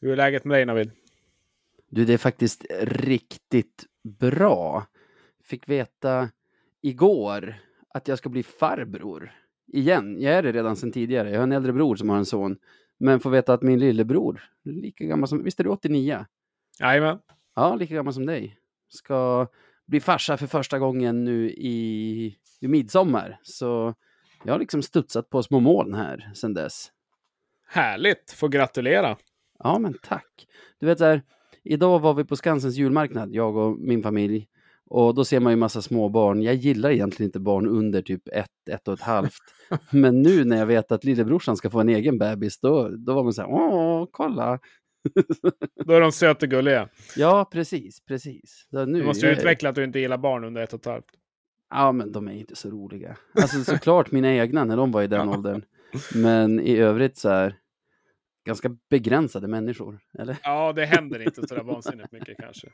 Hur är läget med dig Navid? Du, det är faktiskt riktigt bra. Fick veta igår att jag ska bli farbror. Igen. Jag är det redan sedan tidigare. Jag har en äldre bror som har en son. Men får veta att min lillebror, lika gammal som, visst är du 89? Jajamän. Ja, lika gammal som dig. Ska bli farsa för första gången nu i, i midsommar. Så jag har liksom studsat på små moln här sedan dess. Härligt, får gratulera. Ja, men tack. Du vet så här, idag var vi på Skansens julmarknad, jag och min familj. Och då ser man ju massa små barn. Jag gillar egentligen inte barn under typ ett, ett och ett halvt. Men nu när jag vet att lillebrorsan ska få en egen bebis, då, då var man så här, åh, kolla. Då är de söta och gulliga. Ja, precis, precis. Så nu, Du måste jag- utveckla att du inte gillar barn under ett och ett halvt. Ja, men de är inte så roliga. Alltså såklart mina egna när de var i den åldern. Men i övrigt så här, ganska begränsade människor, eller? Ja, det händer inte sådär vansinnigt mycket kanske.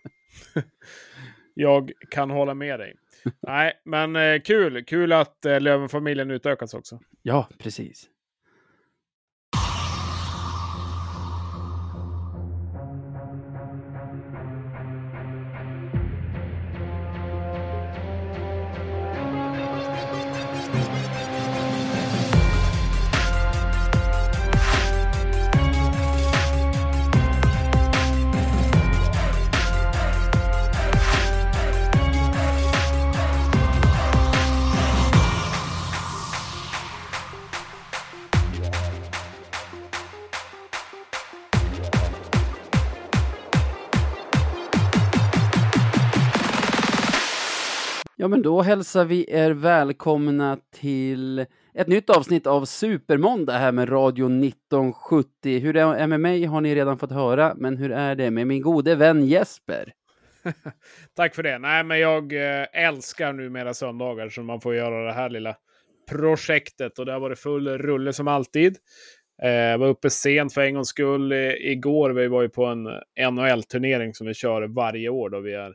Jag kan hålla med dig. Nej, men eh, kul. Kul att eh, Lövenfamiljen utökas också. Ja, precis. Ja, men då hälsar vi er välkomna till ett nytt avsnitt av Supermåndag här med Radio 1970. Hur det är med mig har ni redan fått höra, men hur är det med min gode vän Jesper? Tack för det. Nej, men jag eh, älskar numera söndagar så man får göra det här lilla projektet och det har varit full rulle som alltid. Eh, var uppe sent för en gångs skull igår. Vi var ju på en NHL-turnering som vi kör varje år då vi är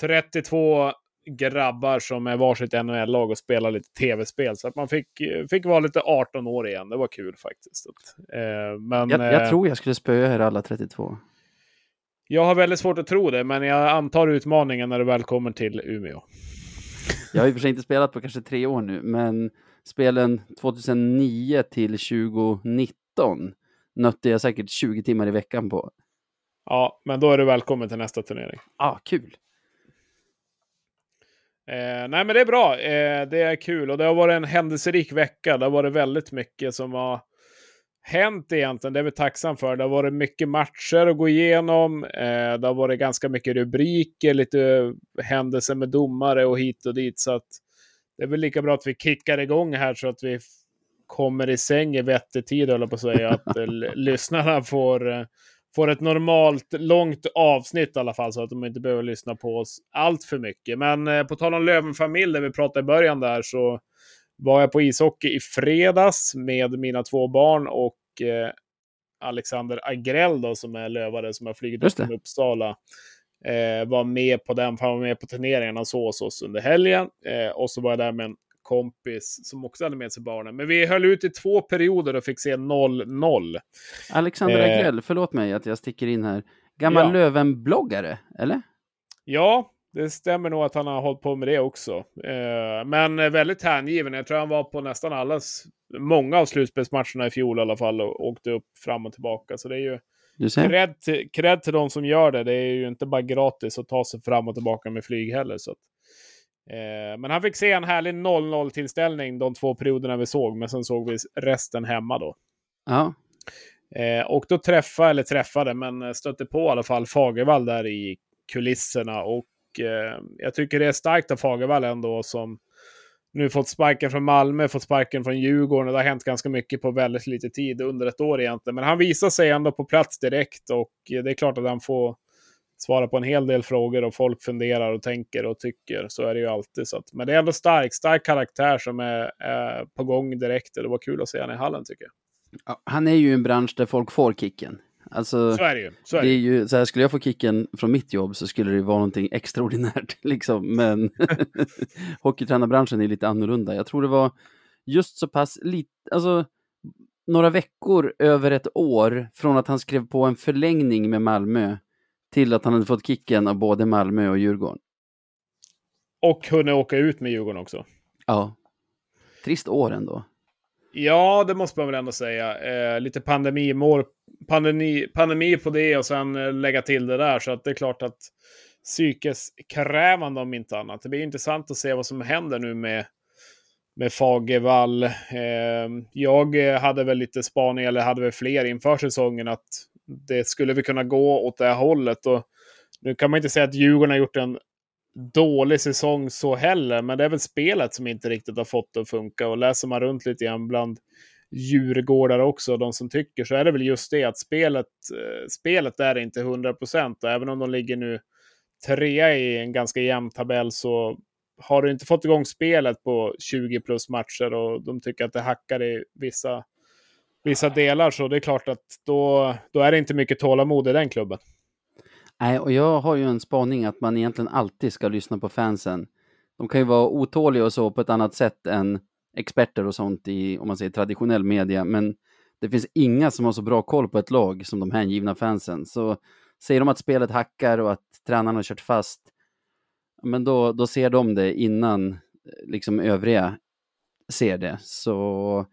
32 grabbar som är varsitt NHL-lag och spelar lite tv-spel. Så att man fick, fick vara lite 18 år igen. Det var kul faktiskt. Eh, men, Jag, jag eh, tror jag skulle spöa er alla 32. jag har väldigt svårt att tro det, men jag antar utmaningen när du väl kommer till Umeå. Jag har i och för sig inte spelat på kanske tre år nu, men spelen 2009 till 2019 nötte jag säkert 20 timmar i veckan på. Ja, men då är du välkommen till nästa turnering. Ah, kul! Eh, nej, men det är bra. Eh, det är kul och det har varit en händelserik vecka. Det har varit väldigt mycket som har hänt egentligen. Det är vi tacksam för. Det har varit mycket matcher att gå igenom. Eh, det har varit ganska mycket rubriker, lite händelser med domare och hit och dit. Så att det är väl lika bra att vi kickar igång här så att vi kommer i säng i vettig tid, höll jag på att säga. Att eh, lyssnarna får, eh, får ett normalt långt avsnitt i alla fall, så att de inte behöver lyssna på oss allt för mycket. Men eh, på tal om Lövenfamilj, där vi pratade i början där, så var jag på ishockey i fredags med mina två barn och eh, Alexander Agrell då, som är lövare som har flugit upp från Uppsala. Eh, var med på den, för han var med på turneringen och så hos oss under helgen. Eh, och så var jag där med en kompis som också hade med sig barnen. Men vi höll ut i två perioder och fick se 0-0. Alexander Eh. Agrell, förlåt mig att jag sticker in här. Gammal Ja. Löven-bloggare, eller? Ja, det stämmer nog att han har hållit på med det också. Eh, men väldigt hängiven. Jag tror han var på nästan alla, många av slutspelsmatcherna i fjol i alla fall och åkte upp fram och tillbaka. Så det är ju cred till, cred till de som gör det. Det är ju inte bara gratis att ta sig fram och tillbaka med flyg heller. Så att, eh, men han fick se en härlig 0-0 tillställning de två perioderna vi såg, men sen såg vi resten hemma då. Ja. Eh, och då träffade, eller träffade, men stötte på i alla fall Fagervall där i kulisserna. Och eh, jag tycker det är starkt av Fagervall ändå som nu fått sparken från Malmö, fått sparken från Djurgården. Och det har hänt ganska mycket på väldigt lite tid, under ett år egentligen. Men han visar sig ändå på plats direkt och det är klart att han får svara på en hel del frågor och folk funderar och tänker och tycker. Så är det ju alltid. Så att, men det är ändå stark, stark karaktär som är, är på gång direkt. Och det var kul att se honom i hallen tycker jag. Ja, Han är ju en bransch där folk får kicken. Alltså, Så är det ju. Så är det det. är ju. ju, så här, skulle jag få kicken från mitt jobb så skulle det ju vara någonting extraordinärt, liksom. Men hockeytränarbranschen är lite annorlunda. Jag tror det var just så pass lite, alltså, några veckor över ett år från att han skrev på en förlängning med Malmö till att han hade fått kicken av både Malmö och Djurgården. Och hunnit åka ut med Djurgården också. Ja. Trist år ändå. Ja, det måste man väl ändå säga. Eh, lite pandemimål, pandemi, pandemi på det och sen eh, lägga till det där. Så att det är klart att psykeskrävande om inte annat. Det blir intressant att se vad som händer nu med, med Fagervall. Eh, jag hade väl lite spaning, eller hade väl fler inför säsongen, att det skulle vi kunna gå åt det här hållet. Och nu kan man inte säga att Djurgården har gjort en dålig säsong så heller, men det är väl spelet som inte riktigt har fått det att funka. Och läser man runt lite grann bland djurgårdar också, de som tycker, så är det väl just det att spelet, eh, spelet är inte 100 procent. Även om de ligger nu trea i en ganska jämn tabell så har du inte fått igång spelet på 20 plus matcher och de tycker att det hackar i vissa, vissa delar. Så det är klart att då, då är det inte mycket tålamod i den klubben. Nej, och jag har ju en spaning att man egentligen alltid ska lyssna på fansen. De kan ju vara otåliga och så på ett annat sätt än experter och sånt i, om man säger traditionell media, men det finns inga som har så bra koll på ett lag som de hängivna fansen. Så säger de att spelet hackar och att tränaren har kört fast, men då, då ser de det innan liksom övriga ser det. Så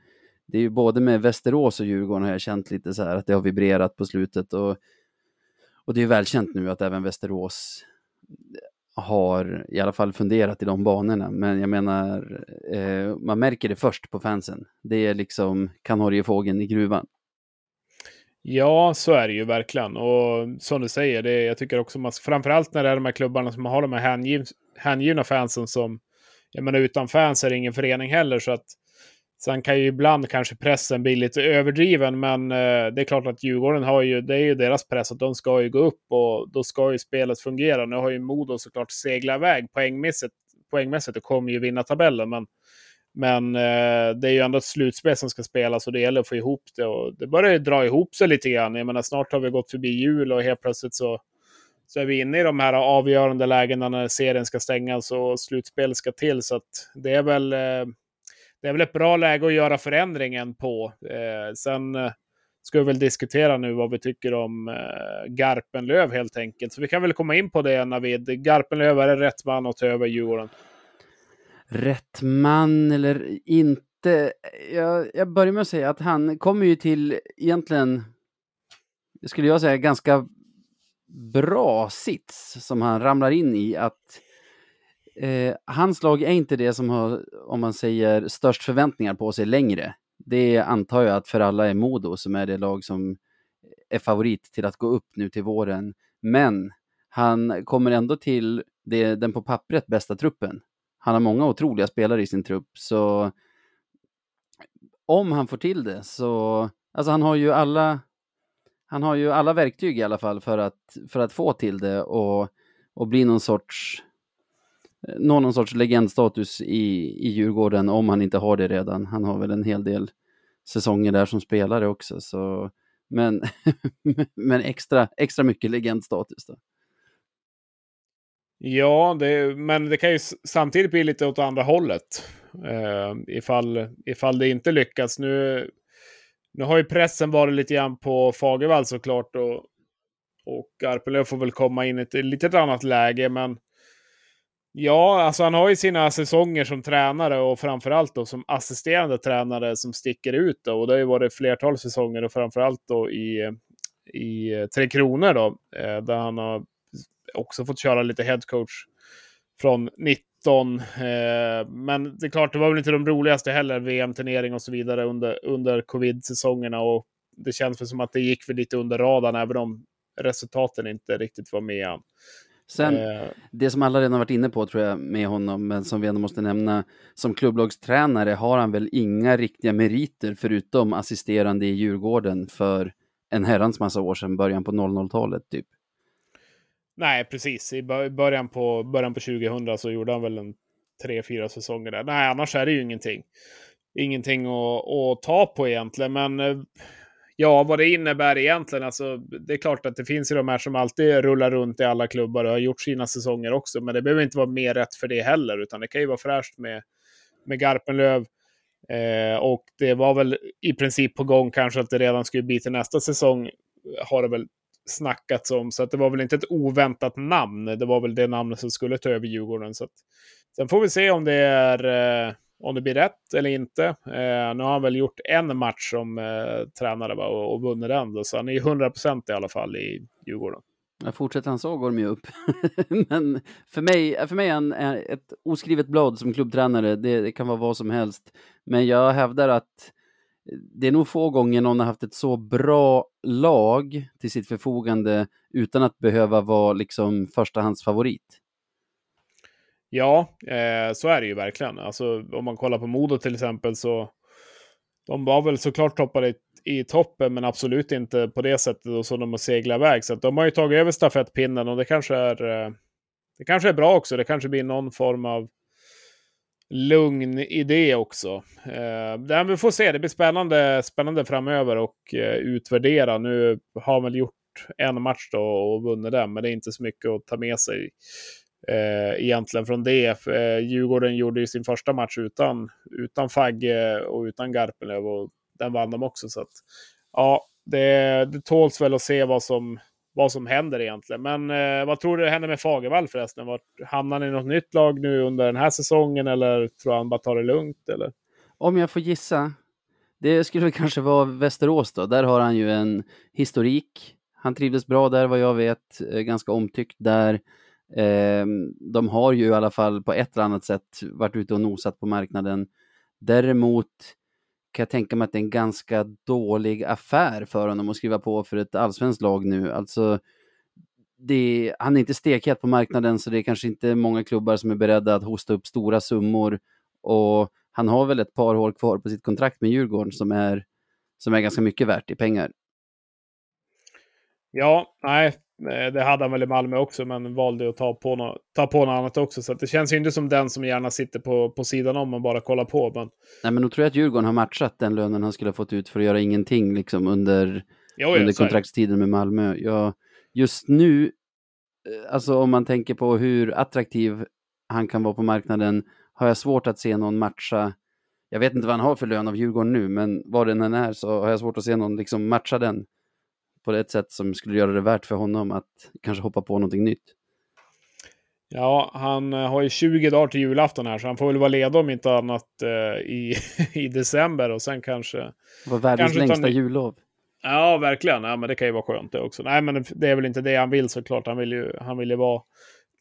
det är ju både med Västerås och Djurgården har jag känt lite så här att det har vibrerat på slutet och och det är välkänt nu att även Västerås har i alla fall funderat i de banorna. Men jag menar, eh, man märker det först på fansen. Det är liksom kanariefågeln i gruvan. Ja, så är det ju verkligen. Och som du säger, det, jag tycker också man, framförallt när det är de här klubbarna som har de här hängiv, hängivna fansen som, jag menar utan fans är det ingen förening heller. Så att Sen kan ju ibland kanske pressen bli lite överdriven, men eh, det är klart att Djurgården har ju, det är ju deras press att de ska ju gå upp och då ska ju spelet fungera. Nu har ju Modo såklart seglat iväg poängmässigt, poängmässigt och kommer ju vinna tabellen, men, men eh, det är ju ändå ett slutspel som ska spelas och det gäller att få ihop det och det börjar ju dra ihop sig lite grann. Jag menar snart har vi gått förbi jul och helt plötsligt så så är vi inne i de här avgörande lägena när serien ska stängas och slutspelet ska till. Så att det är väl eh, det är väl ett bra läge att göra förändringen på. Eh, sen eh, ska vi väl diskutera nu vad vi tycker om eh, Garpenlöv helt enkelt. Så vi kan väl komma in på det Navid. Garpenlöv, är det rätt man att ta över Djurgården? Rätt man eller inte? Jag, jag börjar med att säga att han kommer ju till egentligen, skulle jag säga, ganska bra sits som han ramlar in i. att eh, hans lag är inte det som har, om man säger, störst förväntningar på sig längre. Det antar jag att för alla är Modo som är det lag som är favorit till att gå upp nu till våren. Men han kommer ändå till det, den på pappret bästa truppen. Han har många otroliga spelare i sin trupp, så om han får till det så, alltså han har ju alla, han har ju alla verktyg i alla fall för att, för att få till det och, och bli någon sorts nå någon sorts legendstatus i, i Djurgården om han inte har det redan. Han har väl en hel del säsonger där som spelare också. Så, men, men extra, extra mycket legendstatus då. Ja, det, men det kan ju samtidigt bli lite åt andra hållet. Eh, ifall, ifall det inte lyckas. Nu, nu har ju pressen varit lite grann på Fagervall såklart. Och, och Garpenlöv får väl komma in i ett lite annat läge. Men Ja, alltså han har ju sina säsonger som tränare och framförallt då som assisterande tränare som sticker ut. Då. Och det har ju varit flertal säsonger och framförallt då i, i eh, Tre Kronor då, eh, där han har också fått köra lite headcoach från 19. Eh, men det är klart, det var väl inte de roligaste heller, VM-turnering och så vidare under, under covid-säsongerna. Och det känns väl som att det gick för lite under radarn, även om resultaten inte riktigt var med. Sen, eh. det som alla redan varit inne på tror jag med honom, men som vi ändå måste nämna, som klubblagstränare har han väl inga riktiga meriter förutom assisterande i Djurgården för en herrans massa år sedan, början på 00-talet typ. Nej, precis. I början på, början på 2000 så gjorde han väl en tre, fyra säsonger där. Nej, annars är det ju ingenting. Ingenting att, att ta på egentligen, men eh, Ja, vad det innebär egentligen. Alltså, det är klart att det finns ju de här som alltid rullar runt i alla klubbar och har gjort sina säsonger också. Men det behöver inte vara mer rätt för det heller, utan det kan ju vara fräscht med, med Garpenlöv. Eh, och det var väl i princip på gång kanske att det redan skulle bli till nästa säsong. Har det väl snackats om. Så att det var väl inte ett oväntat namn. Det var väl det namnet som skulle ta över Djurgården. Så att, sen får vi se om det, är, eh, om det blir rätt eller inte. Eh, nu har han väl gjort en match som eh, tränare va, och, och vunnit den. Då, så han är 100% i alla fall i Djurgården. Jag fortsätter han så går de ju upp. Men för mig, för mig är han ett oskrivet blad som klubbtränare. Det, det, kan vara vad som helst. Men jag hävdar att det är nog få gånger någon har haft ett så bra lag till sitt förfogande utan att behöva vara liksom förstahandsfavorit. Ja, eh, så är det ju verkligen. Alltså, om man kollar på Modo till exempel så de var väl såklart toppade i, i toppen, men absolut inte på det sättet som de har seglat iväg. Så de har ju tagit över stafettpinnen och det kanske är, eh, det kanske är bra också. Det kanske blir någon form av lugn i det också. Eh, vi får se, det blir spännande, spännande framöver och eh, utvärdera. Nu har man väl gjort en match då och vunnit den, men det är inte så mycket att ta med sig eh, egentligen från det. Eh, Djurgården gjorde ju sin första match utan, utan Fagge och utan Garpenlöv och den vann de också. Så att, ja, det, det tåls väl att se vad som, vad som händer egentligen. Men eh, vad tror du händer med Fagervall förresten? Vart, hamnar han i något nytt lag nu under den här säsongen eller tror han bara tar det lugnt? Eller? Om jag får gissa, det skulle kanske vara Västerås då. Där har han ju en historik. Han trivdes bra där vad jag vet, eh, ganska omtyckt där. Eh, de har ju i alla fall på ett eller annat sätt varit ute och nosat på marknaden. Däremot kan jag tänka mig att det är en ganska dålig affär för honom att skriva på för ett allsvenskt lag nu. Alltså, det, han är inte stekhet på marknaden så det är kanske inte många klubbar som är beredda att hosta upp stora summor. Och han har väl ett par år kvar på sitt kontrakt med Djurgården som är, som är ganska mycket värt i pengar. Ja, nej, det hade han väl i Malmö också, men valde att ta på, no ta på något annat också. Så det känns ju inte som den som gärna sitter på, på sidan om och bara kollar på. Men... Nej, men då tror jag att Djurgården har matchat den lönen han skulle ha fått ut för att göra ingenting liksom, under, jo, under kontraktstiden med Malmö. Jag, just nu, eh, alltså om man tänker på hur attraktiv han kan vara på marknaden, har jag svårt att se någon matcha jag vet inte vad han har för lön av Djurgården nu, men vad den än är så har jag svårt att se någon liksom matcha den på ett sätt som skulle göra det värt för honom att kanske hoppa på någonting nytt. Ja, han eh, har ju 20 dagar till julafton här, så han får väl vara ledig om inte annat uh, i, i december och sen kanske... Det var världens kanske längsta jullov. Ja, verkligen. Ja, men det kan ju vara skönt det också. Nej, men det är väl inte det han vill såklart. Han vill ju, han vill ju vara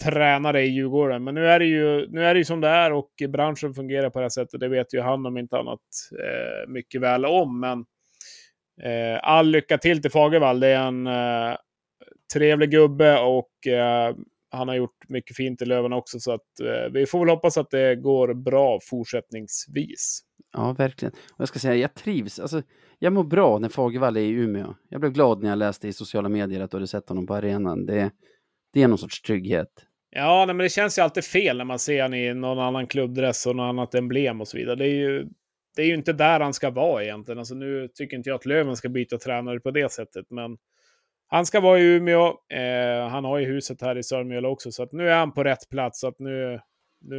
tränare i Djurgården. Men nu är det ju, nu är det ju som det är och branschen fungerar på det här sättet. Det vet ju han om inte annat eh, mycket väl om. Men Eh, all lycka till till Fagervall. Det är en eh, trevlig gubbe och eh, han har gjort mycket fint i Löven också. Så att, eh, vi får väl hoppas att det går bra fortsättningsvis. Ja, verkligen. Och jag ska säga, jag trivs. Alltså, jag mår bra när Fagervall är i Umeå. Jag blev glad när jag läste i sociala medier att du hade sett honom på arenan. Det, det är någon sorts trygghet. Ja, nej, men det känns ju alltid fel när man ser honom i någon annan klubbdress och något annat emblem och så vidare. Det är ju det är ju inte där han ska vara egentligen. Alltså, nu tycker inte jag att Löven ska byta tränare på det sättet, men han ska vara i Umeå. Eh, han har ju huset här i Sörmjöla också, så att nu är han på rätt plats. Så att nu, nu,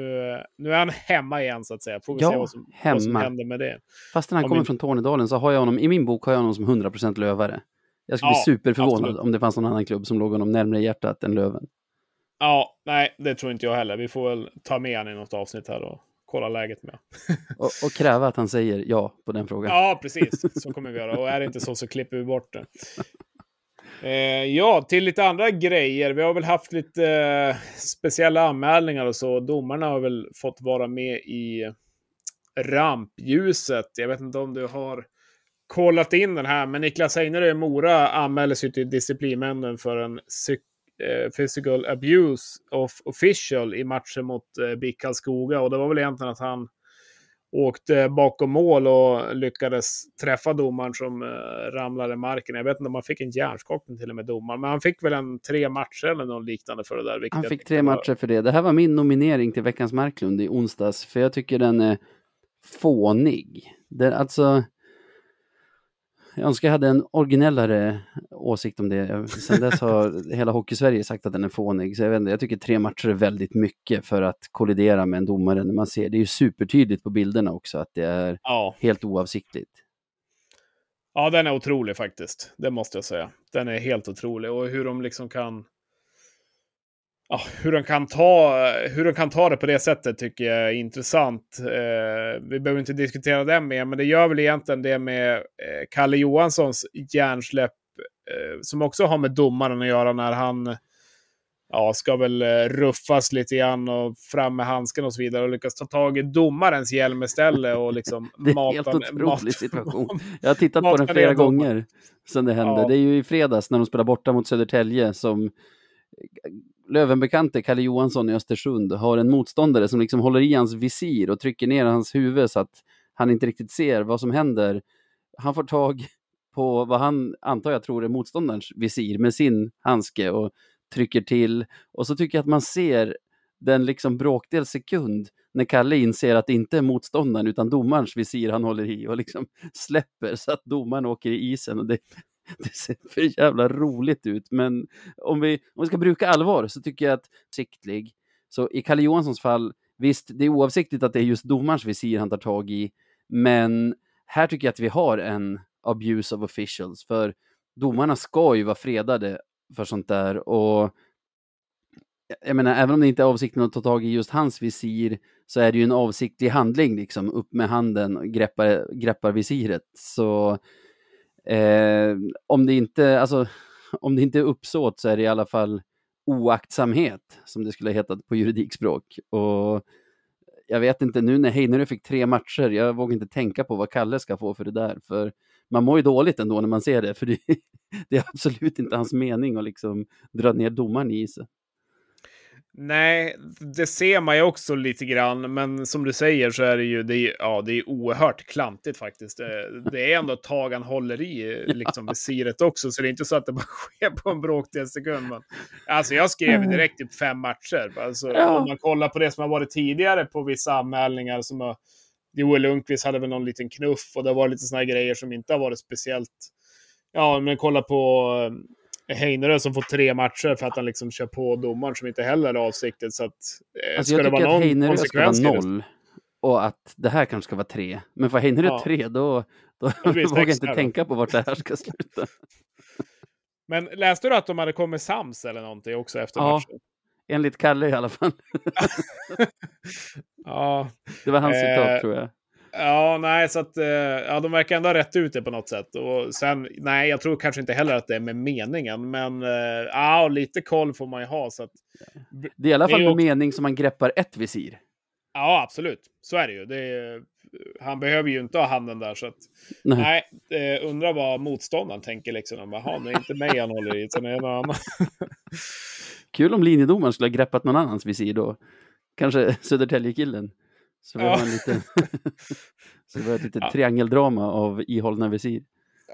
nu är han hemma igen, så att säga. Får vi ja, se vad som, hemma. vad som händer med det. Fastän han Om kommer min... från Tornedalen så har jag honom, i min bok har jag honom som 100% lövare. Jag skulle ja, bli superförvånad absolut. om det fanns någon annan klubb som låg honom närmare hjärtat än Löven. Ja, nej, det tror inte jag heller. Vi får väl ta med honom i något avsnitt här och kolla läget med. och, och, kräva att han säger ja på den frågan. Ja, precis. Så kommer vi göra. Och är det inte så så klipper vi bort det. Eh, ja, till lite andra grejer. Vi har väl haft lite eh, speciella anmälningar och så. Domarna har väl fått vara med i rampljuset. Jag vet inte om du har kollat in den här, men Niklas Einerö i Mora anmäldes ju till disciplinmännen för en psyk eh, physical abuse of official i matchen mot eh, BIK Karlskoga. Och det var väl egentligen att han åkte bakom mål och lyckades träffa domaren som eh, ramlade i marken. Jag vet inte om han fick en hjärnskakning till och med domaren, men han fick väl en tre matcher eller något liknande för det där. Han fick tre matcher för det. Det här var min nominering till veckans Marklund i onsdags, för jag tycker den är fånig. Det, alltså, Jag önskar jag hade en originellare åsikt om det. Sen dess har hela Hockeysverige sagt att den är fånig. Så jag, vet inte, jag tycker tre matcher är väldigt mycket för att kollidera med en domare när man ser. Det är ju supertydligt på bilderna också att det är Ja. helt oavsiktligt. ja, den är otrolig faktiskt. Det måste jag säga. Den är helt otrolig. Och hur de liksom kan... Ja, hur, de kan ta, hur de kan ta det på det sättet tycker jag är intressant. Eh, vi behöver inte diskutera det mer, men det gör väl egentligen det med eh, Kalle Johanssons hjärnsläpp, eh, som också har med domaren att göra när han ja, ska väl eh, ruffas lite grann och fram med handsken och så vidare och lyckas ta tag i domarens hjälm istället och liksom Det är en helt otrolig situation. Jag har tittat på den flera gånger sedan det hände. Ja. Det är ju i fredags när de spelar borta mot Södertälje som Lövenbekante Kalle Johansson i Östersund har en motståndare som liksom håller i hans visir och trycker ner hans huvud så att han inte riktigt ser vad som händer. Han får tag på vad han antar jag tror är motståndarens visir med sin handske och trycker till. Och så tycker jag att man ser den liksom bråkdel sekund när Kalle inser att det inte är motståndaren utan domarens visir han håller i och liksom släpper så att domaren åker i isen. Och det, det ser för jävla roligt ut. Men om vi, om vi ska bruka allvar så tycker jag att siktlig. Så i Kalle Johanssons fall, visst, det är oavsiktligt att det är just domarens visir han tar tag i. Men här tycker jag att vi har en abuse of officials. För domarna ska ju vara fredade för sånt där. Och jag menar, även om det inte är avsikten att ta tag i just hans visir så är det ju en avsiktlig handling, liksom, upp med handen och greppar, greppar visiret. Så eh, om det inte, alltså, om det inte är uppsåt så är det i alla fall oaktsamhet, som det skulle ha hetat på juridikspråk. Och jag vet inte, nu när Heinerö fick tre matcher, jag vågar inte tänka på vad Kalle ska få för det där. För man mår ju dåligt ändå när man ser det, för det, det är absolut inte hans mening att liksom dra ner domaren i isen. Nej, det ser man ju också lite grann, men som du säger så är det ju det är, ja, det är oerhört klantigt faktiskt. Det, det är ändå ett tag han håller i liksom, visiret också, så det är inte så att det bara sker på en bråkdel sekund. Men, alltså jag skrev direkt typ fem matcher. Alltså, Ja. Om man kollar på det som har varit tidigare på vissa anmälningar, som har, Joel Lundqvist hade väl någon liten knuff och det var lite såna här grejer som inte har varit speciellt... Ja, men kolla på Heinerö som får tre matcher för att han liksom kör på domaren som inte heller är avsiktligt. Så att, eh, Alltså ska jag det vara någon Heinerö ska vara noll och att det här kanske ska vara tre. Men för Heinerö Ja. tre, då, då vågar jag inte tänka på vart det här ska sluta. Men läste du att de hade kommit sams eller någonting också efter Ja. matchen? Enligt Kalle i alla fall. Ja, Det var hans Eh, citat tror jag. Ja, nej, så att eh, ja, de verkar ändå ha rätt ut det på något sätt. Och sen, nej, jag tror kanske inte heller att det är med meningen, men eh, ja, lite koll får man ju ha. Så att, Det är i alla fall med också- mening som man greppar ett visir. ja, absolut, så är det ju. Det är, han behöver ju inte ha handen där, så att Nej. nej, eh, undrar vad motståndaren tänker liksom. Jaha, det är inte mig han håller i, utan någon annan. Kul om linjedomaren skulle ha greppat någon annans visir då. Kanske Södertälje-killen. Så det Ja. var en liten... så det var ett litet Ja. triangeldrama av ihållna visir.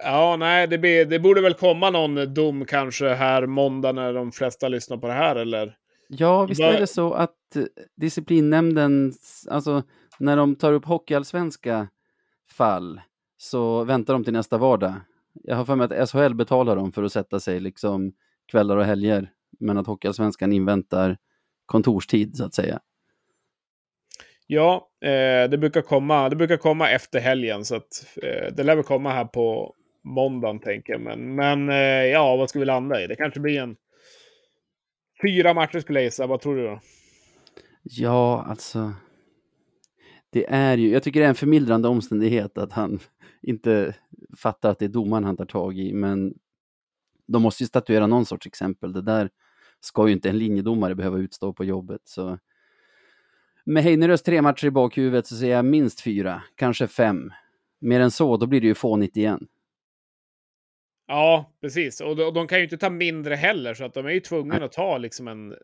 Ja, nej, det, blir, det borde väl komma någon dom kanske här måndag när de flesta lyssnar på det här, eller? Ja, visst är det så att eh, disciplinnämnden, alltså när de tar upp hockeyallsvenska fall så väntar de till nästa vardag. Jag har för mig att SHL betalar dem för att sätta sig liksom kvällar och helger, men att hockeyallsvenskan inväntar kontorstid så att säga. Ja, eh, det, brukar komma, det brukar komma efter helgen, så att, eh, det lär väl komma här på måndagen, tänker jag. Men, men eh, ja, vad ska vi landa i? Det kanske blir en fyra matcher skulle jag gissa. Vad tror du då? Ja, alltså. Det är ju, jag tycker det är en förmildrande omständighet att han inte fattar att det är domaren han tar tag i, men de måste ju statuera någon sorts exempel. Det där ska ju inte en linjedomare behöva utstå på jobbet. Så med Heinerös tre matcher i bakhuvudet så säger jag minst fyra, kanske fem. Mer än så, då blir det ju fånigt igen. Ja, precis. Och de, och de kan ju inte ta mindre heller, så att de är ju tvungna att ta liksom en...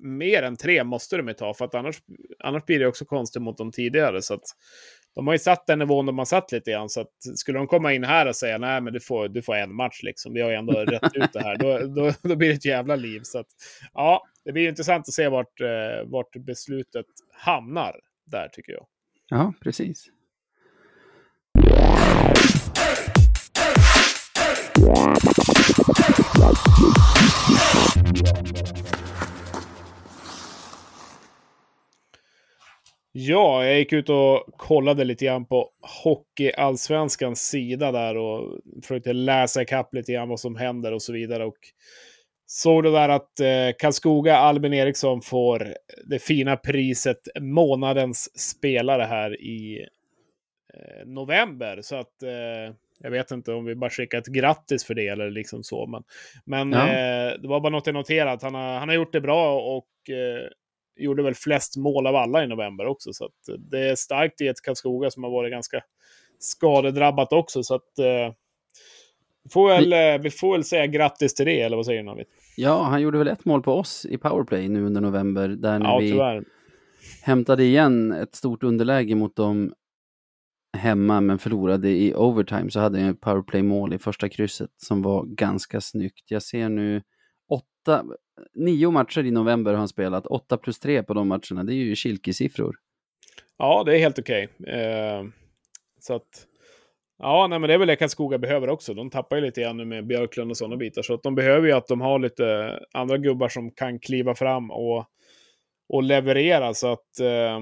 Mer än tre måste de ju ta, för att annars, annars blir det också konstigt mot de tidigare. Så att de har ju satt den nivån de har satt lite grann, så att skulle de komma in här och säga nej, men du får, du får en match liksom, vi har ju ändå rätt ut det här, då, då, då blir det ett jävla liv. Så att, ja, det blir intressant att se vart, eh, vart beslutet hamnar där, tycker jag. Ja, precis. Ja, jag gick ut och kollade lite grann på Hockeyallsvenskans sida där och försökte läsa ikapp lite grann vad som händer och så vidare. Och såg det där att eh, Karlskoga Albin Eriksson får det fina priset månadens spelare här i eh, november. Så att eh, jag vet inte om vi bara skickar ett grattis för det eller liksom så. Men, men Ja. eh, det var bara något jag noterat. Han har, han har gjort det bra och eh, gjorde väl flest mål av alla i november också. Så att det är starkt i ett Karlskoga som har varit ganska skadedrabbat också. Så att eh, får väl, eh, vi får väl säga grattis till det, eller vad säger du Navid? Ja, han gjorde väl ett mål på oss i powerplay nu under november, där när Ja, vi tyvärr. hämtade igen ett stort underläge mot dem hemma, men förlorade i overtime, så hade jag powerplay-mål i första krysset som var ganska snyggt. Jag ser nu åtta, nio matcher i november har han spelat, åtta plus tre på de matcherna, det är ju Kilke-siffror. Ja, det är helt okej. Eh, så att... Ja, nej, men det är väl det Karlskoga behöver också. De tappar ju lite grann nu med Björklund och sådana bitar. Så att de behöver ju att de har lite andra gubbar som kan kliva fram och, och leverera. Så att... Eh,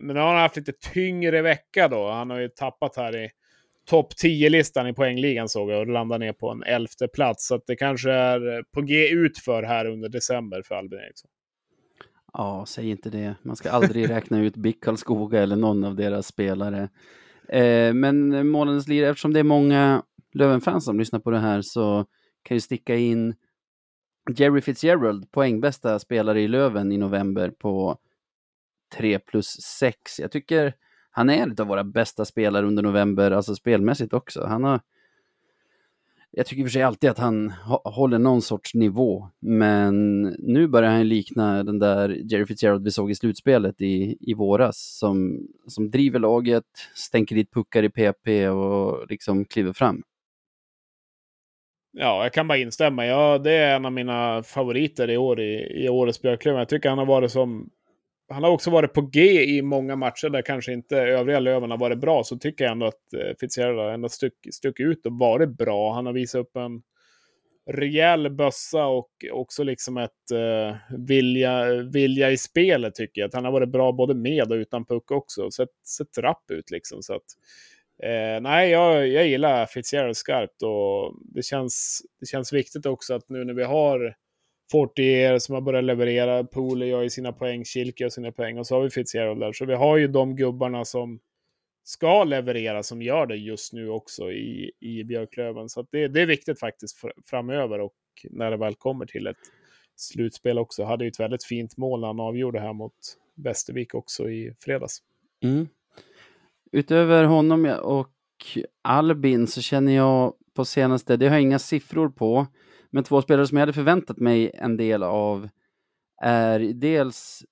men nu har han haft lite tyngre vecka då. Han har ju tappat här i topp 10-listan i poängligan såg jag och landar ner på en elfte plats. Så att det kanske är på G ut för här under december för Albin Eriksson. Ja, säg inte det. Man ska aldrig räkna ut BIK Karlskoga eller någon av deras spelare. Eh, men månadens lirare, eftersom det är många Löven-fans som lyssnar på det här så kan ju sticka in Jerry Fitzgerald, poängbästa spelare i Löven i november på 3 plus 6. Jag tycker han är en av våra bästa spelare under november, alltså spelmässigt också. Han har jag tycker i och för sig alltid att han håller någon sorts nivå, men nu börjar han likna den där Jerry Fitzgerald vi såg i slutspelet i, i våras, som, som driver laget, stänker dit puckar i PP och liksom kliver fram. Ja, jag kan bara instämma. Ja, det är en av mina favoriter i år i, i årets Björklöven. Jag tycker han har varit som... Han har också varit på G i många matcher där kanske inte övriga Löven har varit bra. Så tycker jag ändå att eh, Fitzgerald har ändå stuck, stuckit ut och varit bra. Han har visat upp en rejäl bössa och också liksom ett eh, vilja, vilja i spelet tycker jag. Att han har varit bra både med och utan puck också. Sett, sett rapp ut liksom. Så att, Eh, nej, jag, jag gillar Fitzgerald skarpt och det känns, det känns viktigt också att nu när vi har Fortier som har börjat leverera, Poole gör ju sina poäng, Kilke gör sina poäng och så har vi Fitzgerald där. Så vi har ju de gubbarna som ska leverera som gör det just nu också i, i Björklöven. Så att det, det är viktigt faktiskt framöver och när det väl kommer till ett slutspel också. Hade ju ett väldigt fint mål när han avgjorde här mot Västervik också i fredags. Mm. Utöver honom och Albin så känner jag på senaste, det har jag inga siffror på, men två spelare som jag hade förväntat mig en del av är dels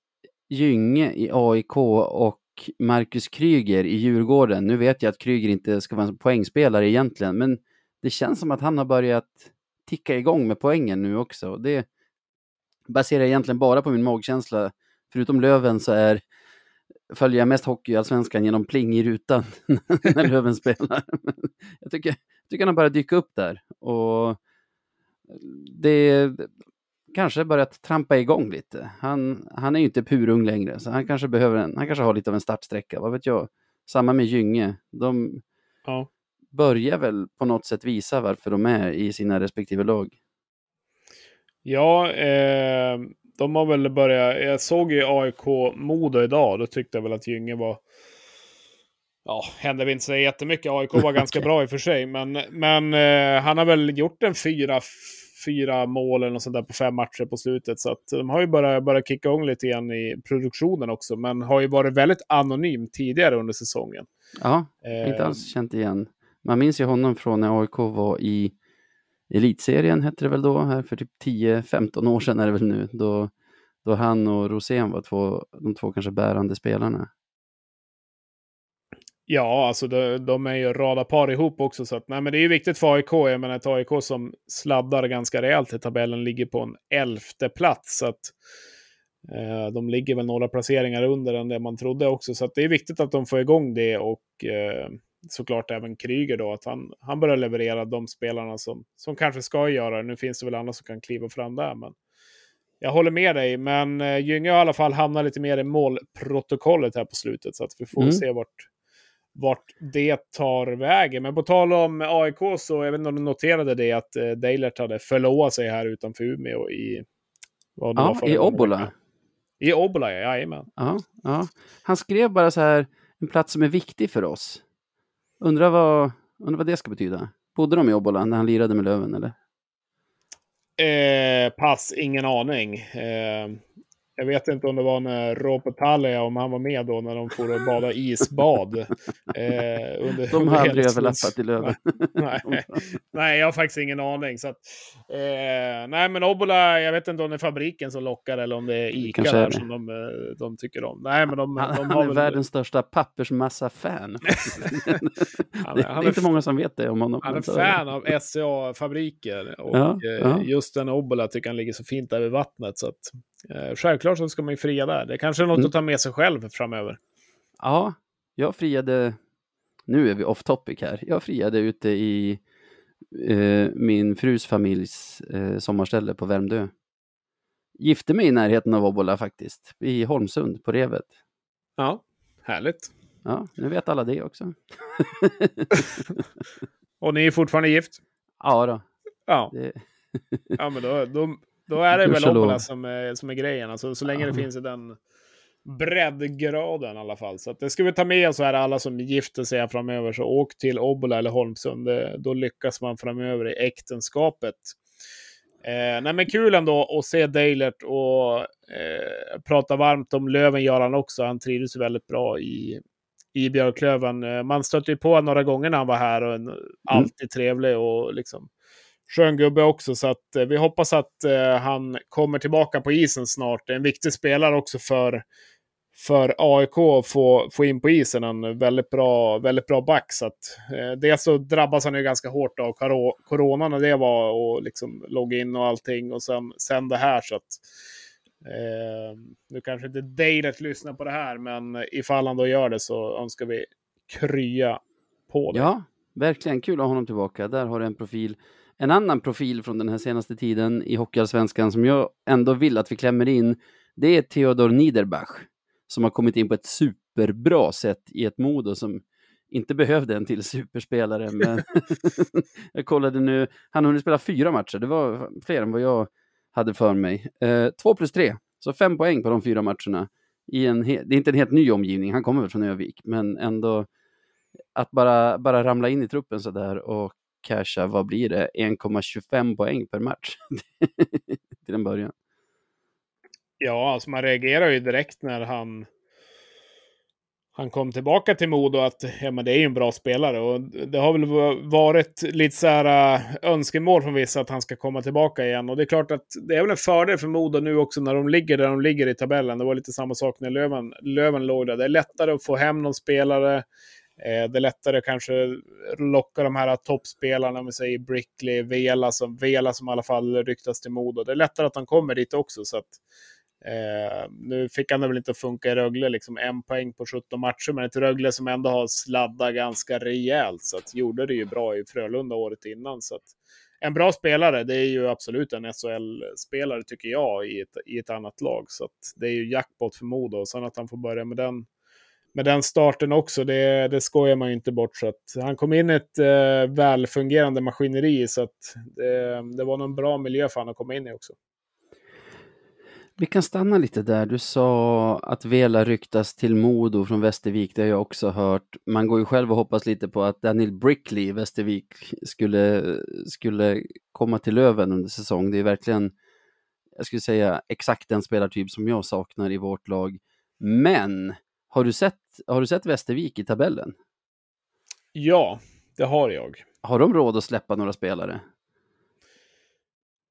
Gynge i AIK och Marcus Kryger i Djurgården. Nu vet jag att Kryger inte ska vara en poängspelare egentligen, men det känns som att han har börjat ticka igång med poängen nu också. Det baserar jag egentligen bara på min magkänsla. Förutom Löven så är följer jag mest hockey i Allsvenskan genom pling i rutan när Löven spelar. jag tycker, jag tycker han har börjat dyka upp där och det kanske börjat trampa igång lite. Han, han är ju inte purung längre, så han kanske behöver en, han kanske har lite av en startsträcka, vad vet jag. Samma med Gynge. De Ja. börjar väl på något sätt visa varför de är i sina respektive lag. Ja, eh, de har väl börjat. Jag såg ju AIK Modo idag. Då tyckte jag väl att Gynge var. Ja, hände väl inte så jättemycket. AIK var ganska bra i och för sig, men, men eh, han har väl gjort en fyra, fyra mål eller något sånt där på fem matcher på slutet. Så att de har ju börjat, börjat kicka igång lite grann i produktionen också, men har ju varit väldigt anonym tidigare under säsongen. Ja, Eh, inte alls känt igen. Man minns ju honom från när AIK var i Elitserien, hette det väl då, här för typ 10-15 år sedan är det väl nu, då, då han och Rosén var två, de två kanske bärande spelarna. Ja, alltså de, de är ju radarpar ihop också. Så att, nej, men det är ju viktigt för AIK. Jag menar ett AIK som sladdar ganska rejält i tabellen ligger på en elfte plats. Så att, eh, de ligger väl några placeringar under än det man trodde också. Så att det är viktigt att de får igång det och eh, såklart även Kryger då, att han, han börjar leverera de spelarna som, som kanske ska göra det. Nu finns det väl andra som kan kliva fram där, men jag håller med dig. Men eh, Gynge har i alla fall hamnat lite mer i målprotokollet här på slutet, så att vi får Mm. se vart, vart det tar vägen. Men på tal om AIK så, jag vet inte om du noterade det, att eh, Deilert hade förlovat sig här utanför Umeå i... Vad det var Ja, förra i gången. Obbola. I Obbola, ja. Jajamän. Ja, ja. Han skrev bara så här, en plats som är viktig för oss. Undrar vad, undrar vad det ska betyda. Bodde de i Obbola när han lirade med Löven eller? Eh, pass, ingen aning. Eh, jag vet inte om det var när Ropotalia, om han var med då, när de får bada isbad. Eh, under, De har aldrig överlappat i Löven. nej, nej, jag har faktiskt ingen aning. Så att, eh, nej, men Obbola, jag vet inte om det är fabriken som lockar eller om det är Ica Kanske är där det. som de, eh, de tycker om. Nej, men de, Han, de han är väl... världens största pappersmassa-fan. Det, är- är är inte många som vet det om honom. Han är fan av SCA-fabriker och Ja, eh, ja. just den Obbola tycker han ligger så fint vid vattnet. Så att, självklart så ska man ju fria där. Det kanske är något Mm. att ta med sig själv framöver. Ja, jag friade, nu är vi off topic här, jag friade ute i eh, min frus familjs eh, sommarställe på Värmdö. Gifte mig i närheten av Obbola faktiskt, i Holmsund på Revet. Ja, härligt. Ja, nu vet alla det också. Och ni är fortfarande gift? Ja då, Ja, det, ja men då, då, då är det väl. Obbola som är, som är grejen. Alltså, så länge det Ja. finns i den breddgraden i alla fall. Så att det ska vi ta med oss här, alla som gifter sig framöver. Så åk till Obbola eller Holmsund. Det, då lyckas man framöver i äktenskapet. Eh, nej men kul ändå att se Deilert och eh, prata varmt om Löven gör han också. Han trivdes väldigt bra i, i Björklöven. Eh, man stötte ju på honom några gånger när han var här och en, alltid trevlig och liksom skön gubbe också. Så att eh, vi hoppas att eh, han kommer tillbaka på isen snart. En viktig spelare också för, för AIK att få, få in på isen. En väldigt bra, väldigt bra back. Så att, eh, dels så drabbas han ju ganska hårt av corona när det var och liksom låg in och allting. Och sen, sen det här. så att eh, Nu kanske inte Dejlet lyssnar på det här, men ifall han då gör det så önskar vi krya på det. ja, verkligen kul att ha honom tillbaka. Där har du en profil. En annan profil från den här senaste tiden i Hockeyallsvenskan som jag ändå vill att vi klämmer in, det är Theodor Niederbach som har kommit in på ett superbra sätt i ett Modo som inte behövde en till superspelare. Men jag kollade nu, han har hunnit spela fyra matcher, det var fler än vad jag hade för mig. Eh, två plus tre, så fem poäng på de fyra matcherna. I en det är inte en helt ny omgivning, han kommer väl från Övik, men ändå att bara, bara ramla in i truppen sådär och casha, vad blir det, 1,25 poäng per match till en början. Ja, alltså man reagerar ju direkt när han, han kom tillbaka till Modo att ja, men det är ju en bra spelare. Och det har väl varit lite så här äh, önskemål från vissa att han ska komma tillbaka igen. Och det är klart att det är väl en fördel för Modo nu också när de ligger där de ligger i tabellen. Det var lite samma sak när Löven, Löven låg där. Det är lättare att få hem någon spelare. Eh, det är lättare kanske locka de här toppspelarna, om vi säger Brickley, Vela som, Vela som i alla fall ryktas till Modo. Det är lättare att han kommer dit också. Så att, Eh, nu fick han det väl inte att funka i Rögle, liksom en poäng på 17 matcher, men ett Rögle som ändå har sladdat ganska rejält, så att gjorde det ju bra i Frölunda året innan. Så att, en bra spelare, det är ju absolut en SHL-spelare tycker jag i ett, i ett annat lag. Så att det är ju jackpot för Modo. Och sen att han får börja med den, med den starten också, det, det skojar man ju inte bort. Så att han kom in i ett eh, välfungerande maskineri, så att det, det var nog en bra miljö för honom att komma in i också. Vi kan stanna lite där. Du sa att Vela ryktas till Modo från Västervik. Det har jag också hört. Man går ju själv och hoppas lite på att Daniel Brickley i Västervik skulle, skulle komma till Löven under säsong. Det är verkligen, jag skulle säga, exakt den spelartyp som jag saknar i vårt lag. Men har du sett, har du sett Västervik i tabellen? Ja, det har jag. Har de råd att släppa några spelare?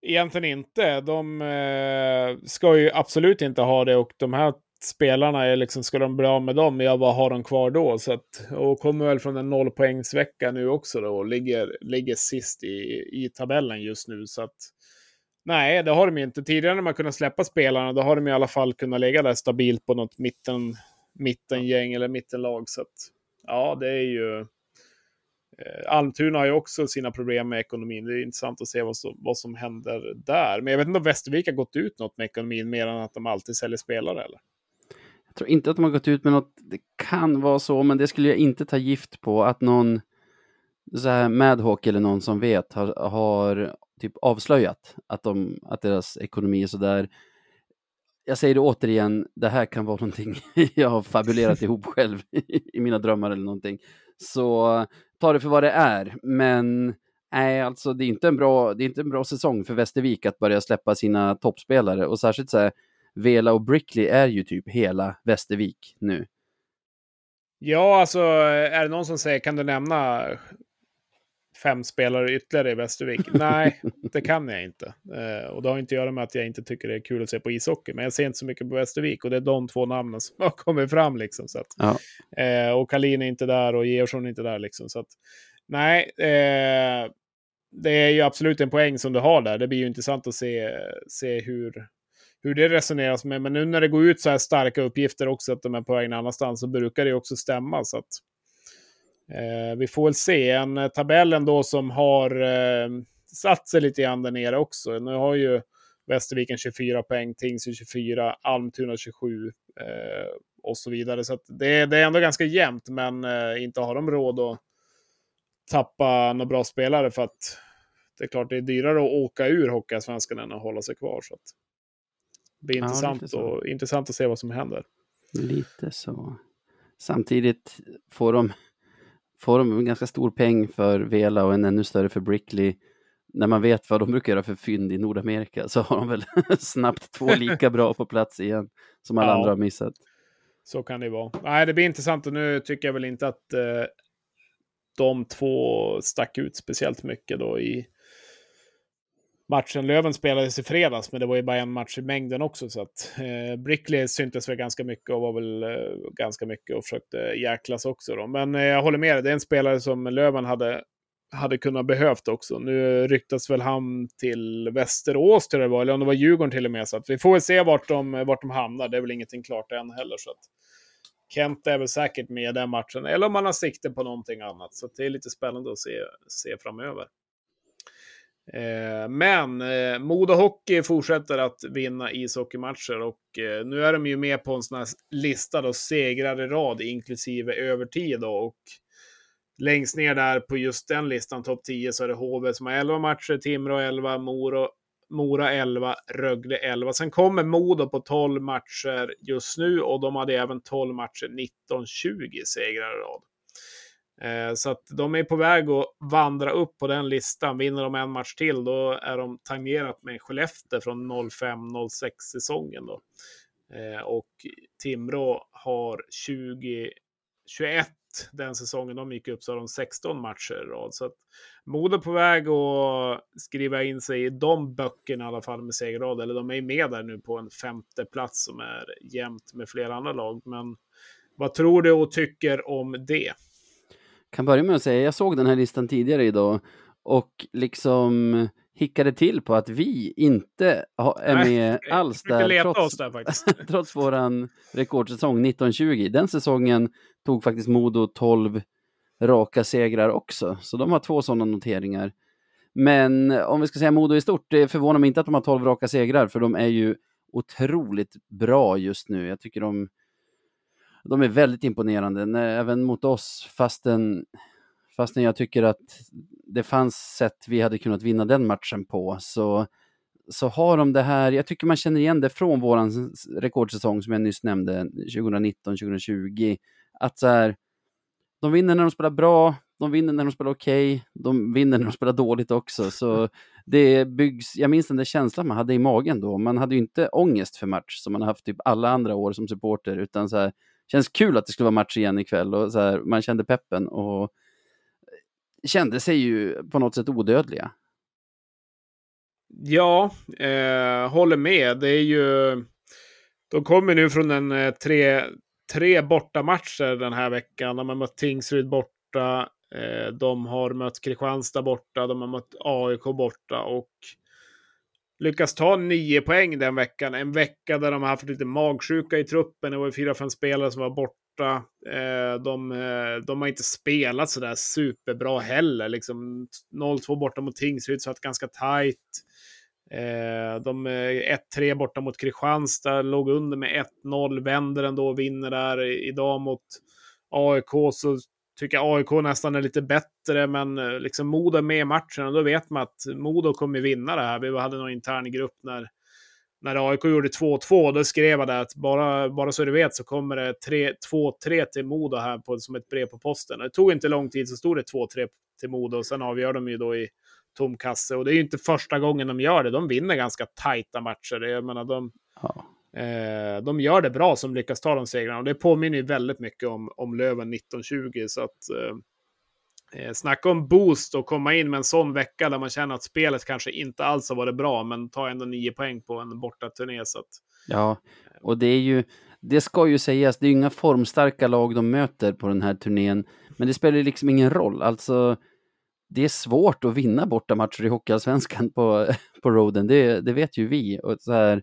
Egentligen inte. De eh, ska ju absolut inte ha det och de här spelarna, är liksom, ska de bli av med dem, ja vad har de kvar då? Så att, och kommer väl från en nollpoängsvecka nu också då och ligger, ligger sist i, i tabellen just nu. Så att, nej, det har de inte. Tidigare när man kunnat släppa spelarna, då har de i alla fall kunnat ligga där stabilt på något mitten, mittengäng eller mittenlag. Så att, ja, det är ju Eh, Almtuna har ju också sina problem med ekonomin. Det är intressant att se vad som, vad som händer där. Men jag vet inte om Västervik har gått ut något med ekonomin mer än att de alltid säljer spelare eller? Jag tror inte att de har gått ut med något. Det kan vara så, men det skulle jag inte ta gift på att någon så här Madhawk eller någon som vet har, har typ avslöjat att, de, att deras ekonomi är sådär. Jag säger det återigen, det här kan vara någonting jag har fabulerat ihop själv i mina drömmar eller någonting. Så ta det för vad det är. Men nej, alltså det är inte en bra, det är inte en bra säsong för Västervik att börja släppa sina toppspelare och särskilt så här, Vela och Brickley är ju typ hela Västervik nu. Ja, alltså är det någon som säger kan du nämna fem spelare ytterligare i Västervik? Nej, det kan jag inte. Eh, och det har inte att göra med att jag inte tycker det är kul att se på ishockey, men jag ser inte så mycket på Västervik och det är de två namnen som har kommit fram liksom. Så att, ja. eh, och Kalin är inte där och Georgsson är inte där liksom. Så att, nej, eh, det är ju absolut en poäng som du har där. Det blir ju intressant att se, se hur, hur det resoneras med. Men nu när det går ut så här starka uppgifter också att de är på väg någon annanstans så brukar det också stämma. Så att, Eh, vi får väl se. En eh, tabell ändå som har eh, satt sig lite grann där nere också. Nu har ju Västerviken 24 poäng, Tingsryd 24, Almtuna 27 eh, och så vidare. Så det, det, är ändå ganska jämnt, men eh, inte har de råd att tappa några bra spelare för att det är klart det är dyrare att åka ur Hockeyallsvenskan än att hålla sig kvar. Så det blir intressant, ja, och, intressant att se vad som händer. Lite så. Samtidigt får de får de en ganska stor peng för Vela och en ännu större för Brickley. När man vet vad de brukar göra för fynd i Nordamerika så har de väl snabbt två lika bra på plats igen som alla ja, andra har missat. Så kan det vara. Nej, det blir intressant och nu tycker jag väl inte att eh, de två stack ut speciellt mycket då i matchen. Löven spelades i fredags, men det var ju bara en match i mängden också. Så att eh, Brickley syntes väl ganska mycket och var väl eh, ganska mycket och försökte jäklas också. Då. Men eh, jag håller med dig, det är en spelare som Löven hade, hade kunnat behövt också. Nu ryktas väl han till Västerås, tror jag det var, eller om det var Djurgården till och med. Så att vi får väl se vart de, vart de hamnar. Det är väl ingenting klart än heller. Så att Kent är väl säkert med i den matchen, eller om man har sikte på någonting annat. Så det är lite spännande att se, se framöver. Eh, men eh, Modo Hockey fortsätter att vinna ishockeymatcher och eh, nu är de ju med på en sån här lista då, segrar i rad inklusive övertid. Då, och längst ner där på just den listan, topp 10, så är det HV som har 11 matcher, Timrå 11, Mora, Mora 11, Rögle 11. Sen kommer Modo på 12 matcher just nu och de hade även 12 matcher, 19-20 segrar i rad. Eh, så att de är på väg att vandra upp på den listan. Vinner de en match till, då är de tangerat med Skellefteå från 05-06 säsongen. Då. Eh, och Timrå har 20, 21 den säsongen de gick upp så har de 16 matcher i rad. Så att Modo på väg att skriva in sig i de böckerna i alla fall med segerrad. Eller de är med där nu på en femte plats som är jämnt med flera andra lag. Men vad tror du och tycker om det? Kan börja med att säga, jag såg den här listan tidigare idag och liksom hickade till på att vi inte är med Nej, alls där, trots, där trots våran rekordsäsong 1920. Den säsongen tog faktiskt Modo 12 raka segrar också, så de har två sådana noteringar. Men om vi ska säga Modo i stort, det förvånar mig inte att de har 12 raka segrar, för de är ju otroligt bra just nu. Jag tycker de de är väldigt imponerande, även mot oss, fastän, fastän jag tycker att det fanns sätt vi hade kunnat vinna den matchen på, så, så har de det här, jag tycker man känner igen det från våran rekordsäsong som jag nyss nämnde, 2019-2020, att så här, de vinner när de spelar bra, de vinner när de spelar okej, okay, de vinner när de spelar dåligt också. Så det byggs, jag minns den där känslan man hade i magen då. Man hade ju inte ångest för match som man har haft typ alla andra år som supporter, utan så här, känns kul att det skulle vara match igen ikväll och så här, man kände peppen och kände sig ju på något sätt odödliga. Ja, eh, håller med. Det är ju... De kommer nu från en eh, tre, tre bortamatcher den här veckan. De har mött Tingsryd borta, eh, de har mött Kristianstad borta, de har mött AIK borta och lyckas ta nio poäng den veckan. En vecka där de har haft lite magsjuka i truppen. Det var fyra, fem spelare som var borta. Eh, de, eh, de har inte spelat sådär superbra heller. Liksom 0-2 borta mot Tingsryd så att ganska tajt. Eh, de 1-3 borta mot Kristianstad, låg under med 1-0, vänder ändå och vinner där. Idag mot AIK så tycker AIK nästan är lite bättre, men eh, liksom Modo är med i matchen och då vet man att Modo kommer vinna det här. Vi hade någon intern grupp när när AIK gjorde 2-2, då skrev jag det att bara, bara så du vet så kommer det 2-3 till Modo här på, som ett brev på posten. Det tog inte lång tid så stod det 2-3 till Modo och sen avgör de ju då i tom kasse. Och det är ju inte första gången de gör det. De vinner ganska tajta matcher. Jag menar, de, ja eh, de gör det bra som lyckas ta de segrarna. Och det påminner ju väldigt mycket om, om Löven 1920. Så att, eh, Eh, snacka om boost och komma in med en sån vecka där man känner att spelet kanske inte alls har varit bra, men ta ändå nio poäng på en bortaturné. Så att... Ja, och det är ju, det ska ju sägas, det är ju inga formstarka lag de möter på den här turnén, men det spelar liksom ingen roll. Alltså, det är svårt att vinna bortamatcher i Hockeyallsvenskan på, på roaden, det, det vet ju vi. Och så här,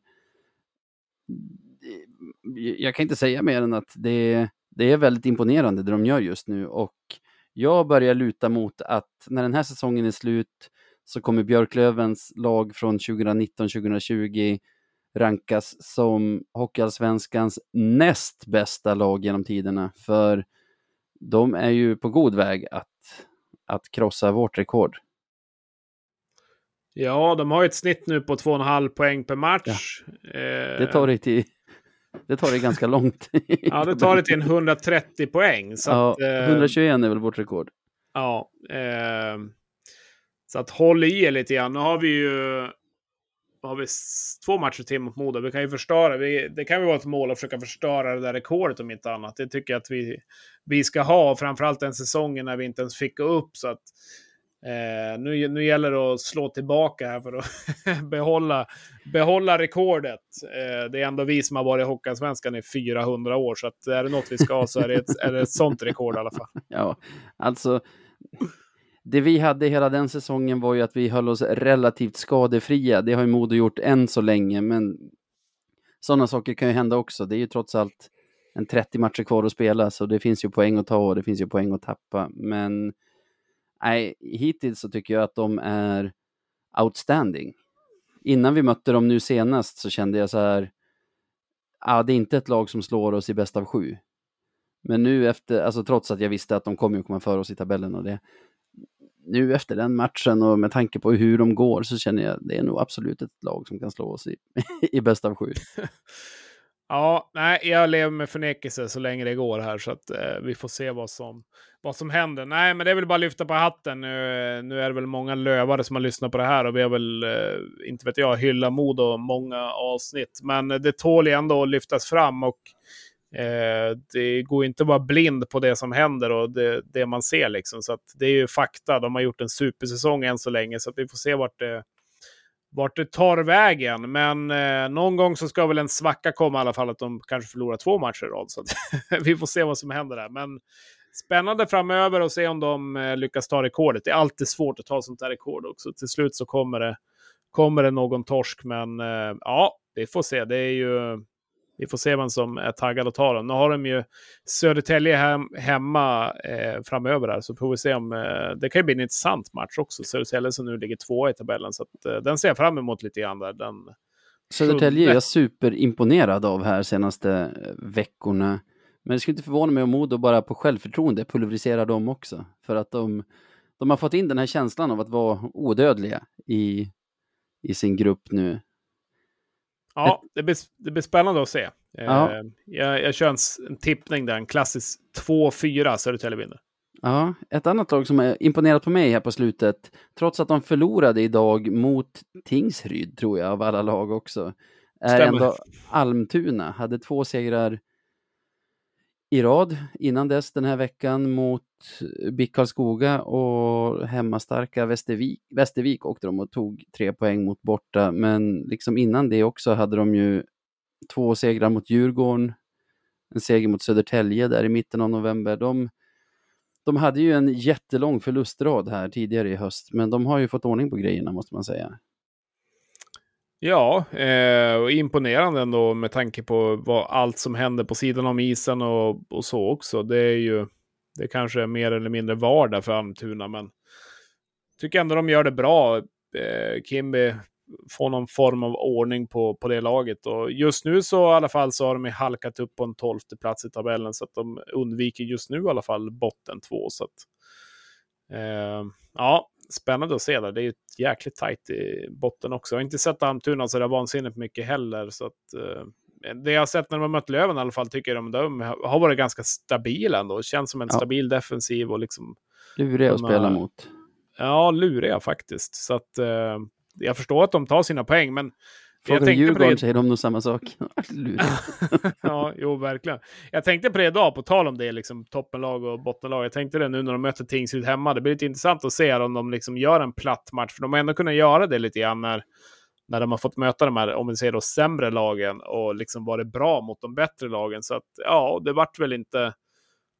Eh, jag kan inte säga mer än att det, det är väldigt imponerande det de gör just nu och jag börjar luta mot att när den här säsongen är slut så kommer Björklövens lag från 2019-2020 rankas som Hockeyallsvenskans näst bästa lag genom tiderna. För de är ju på god väg att, att krossa vårt rekord. Ja, de har ett snitt nu på 2,5 poäng per match. Ja. Det tar det till det tar det ganska långt. ja, det tar det till en 130 poäng. Så ja, att, eh, 121 är väl vårt rekord. Ja. Eh, så att håll i er lite grann. Nu har vi ju har vi två matcher till mot Modo. Vi kan ju förstöra. Vi, det kan ju vara ett mål att försöka förstöra det där rekordet om inte annat. Det tycker jag att vi, vi ska ha. Framförallt den säsongen när vi inte ens fick upp. Så att Eh, nu, nu gäller det att slå tillbaka här för att behålla, behålla rekordet. Eh, det är ändå vi som har varit i Hockeyallsvenskan i 400 år, så att är det något vi ska ha så är det ett, är det ett sånt rekord i alla fall. Ja, alltså. Det vi hade hela den säsongen var ju att vi höll oss relativt skadefria. Det har ju Modo gjort än så länge, men sådana saker kan ju hända också. Det är ju trots allt en 30 matcher kvar att spela, så det finns ju poäng att ta och det finns ju poäng att tappa. Men nej, hittills så tycker jag att de är outstanding. Innan vi mötte dem nu senast så kände jag så här, ja, det är inte ett lag som slår oss i bäst av sju. Men nu efter, alltså trots att jag visste att de kommer att komma före oss i tabellen och det, nu efter den matchen och med tanke på hur de går så känner jag att det är nog absolut ett lag som kan slå oss i, i bäst av sju. Ja, nej, jag lever med förnekelse så länge det går här så att eh, vi får se vad som, vad som händer. Nej, men det är väl bara att lyfta på hatten. Nu, nu är det väl många lövare som har lyssnat på det här och vi har väl, eh, inte vet jag, hylla mod och många avsnitt. Men eh, det tål ju ändå att lyftas fram och eh, det går inte att vara blind på det som händer och det, det man ser liksom. Så att det är ju fakta. De har gjort en supersäsong än så länge så att vi får se vart det vart det tar vägen. Men eh, någon gång så ska väl en svacka komma i alla fall att de kanske förlorar två matcher i rad. Så vi får se vad som händer där. Men spännande framöver och se om de eh, lyckas ta rekordet. Det är alltid svårt att ta sånt här rekord också. Till slut så kommer det, kommer det någon torsk. Men eh, ja, vi får se. Det är ju vi får se vem som är taggad att ta den. Nu har de ju Södertälje hem, hemma eh, framöver där, så får vi se om... Eh, det kan ju bli en intressant match också. Södertälje som nu ligger två i tabellen, så att, eh, den ser jag fram emot lite grann där. Den, Södertälje är jag superimponerad av här senaste eh, veckorna. Men det skulle inte förvåna mig om Modo bara på självförtroende pulveriserar dem också. För att de, de har fått in den här känslan av att vara odödliga i, i sin grupp nu. Ja, det blir, det blir spännande att se. Ja. Eh, jag, jag kör en, en tippning där, en klassisk 2-4 Södertälje vinner. Ja, ett annat lag som har imponerat på mig här på slutet, trots att de förlorade idag mot Tingsryd, tror jag, av alla lag också, är Stämmer. ändå Almtuna. Hade två segrar i rad innan dess den här veckan mot BIK Karlskoga och hemmastarka Västervik. Västervik åkte de och tog tre poäng mot borta, men liksom innan det också hade de ju två segrar mot Djurgården, en seger mot Södertälje där i mitten av november. De, de hade ju en jättelång förlustrad här tidigare i höst, men de har ju fått ordning på grejerna måste man säga. Ja, eh, och imponerande ändå med tanke på vad, allt som händer på sidan om isen och, och så också. Det är ju det kanske är mer eller mindre vardag för Almtuna, men tycker ändå de gör det bra. Eh, Kimby får någon form av ordning på, på det laget. Och just nu så i alla fall så har de halkat upp på en tolfte plats i tabellen, så att de undviker just nu i alla fall botten två. Så att, eh, ja, spännande att se där. Det är ju ett jäkligt tajt i botten också. Jag har inte sett Almtuna så det vansinnigt mycket heller. Så att, eh, det jag har sett när de har mött Löven i alla fall tycker jag de, har varit ganska stabila ändå. Känns som en ja. stabil defensiv och liksom... Luriga att spela mot. Ja, luriga faktiskt. Så att eh, jag förstår att de tar sina poäng, men Frågar du Djurgården det... säger de nog samma sak. ja, jo, verkligen. Jag tänkte på det idag, på tal om det, liksom toppenlag och bottenlag. Jag tänkte det nu när de möter Tingsryd hemma. Det blir lite intressant att se om de liksom gör en platt match, för de har ändå kunnat göra det lite grann när, när de har fått möta de här, om vi säger då, sämre lagen och liksom varit bra mot de bättre lagen. Så att, ja, det vart väl inte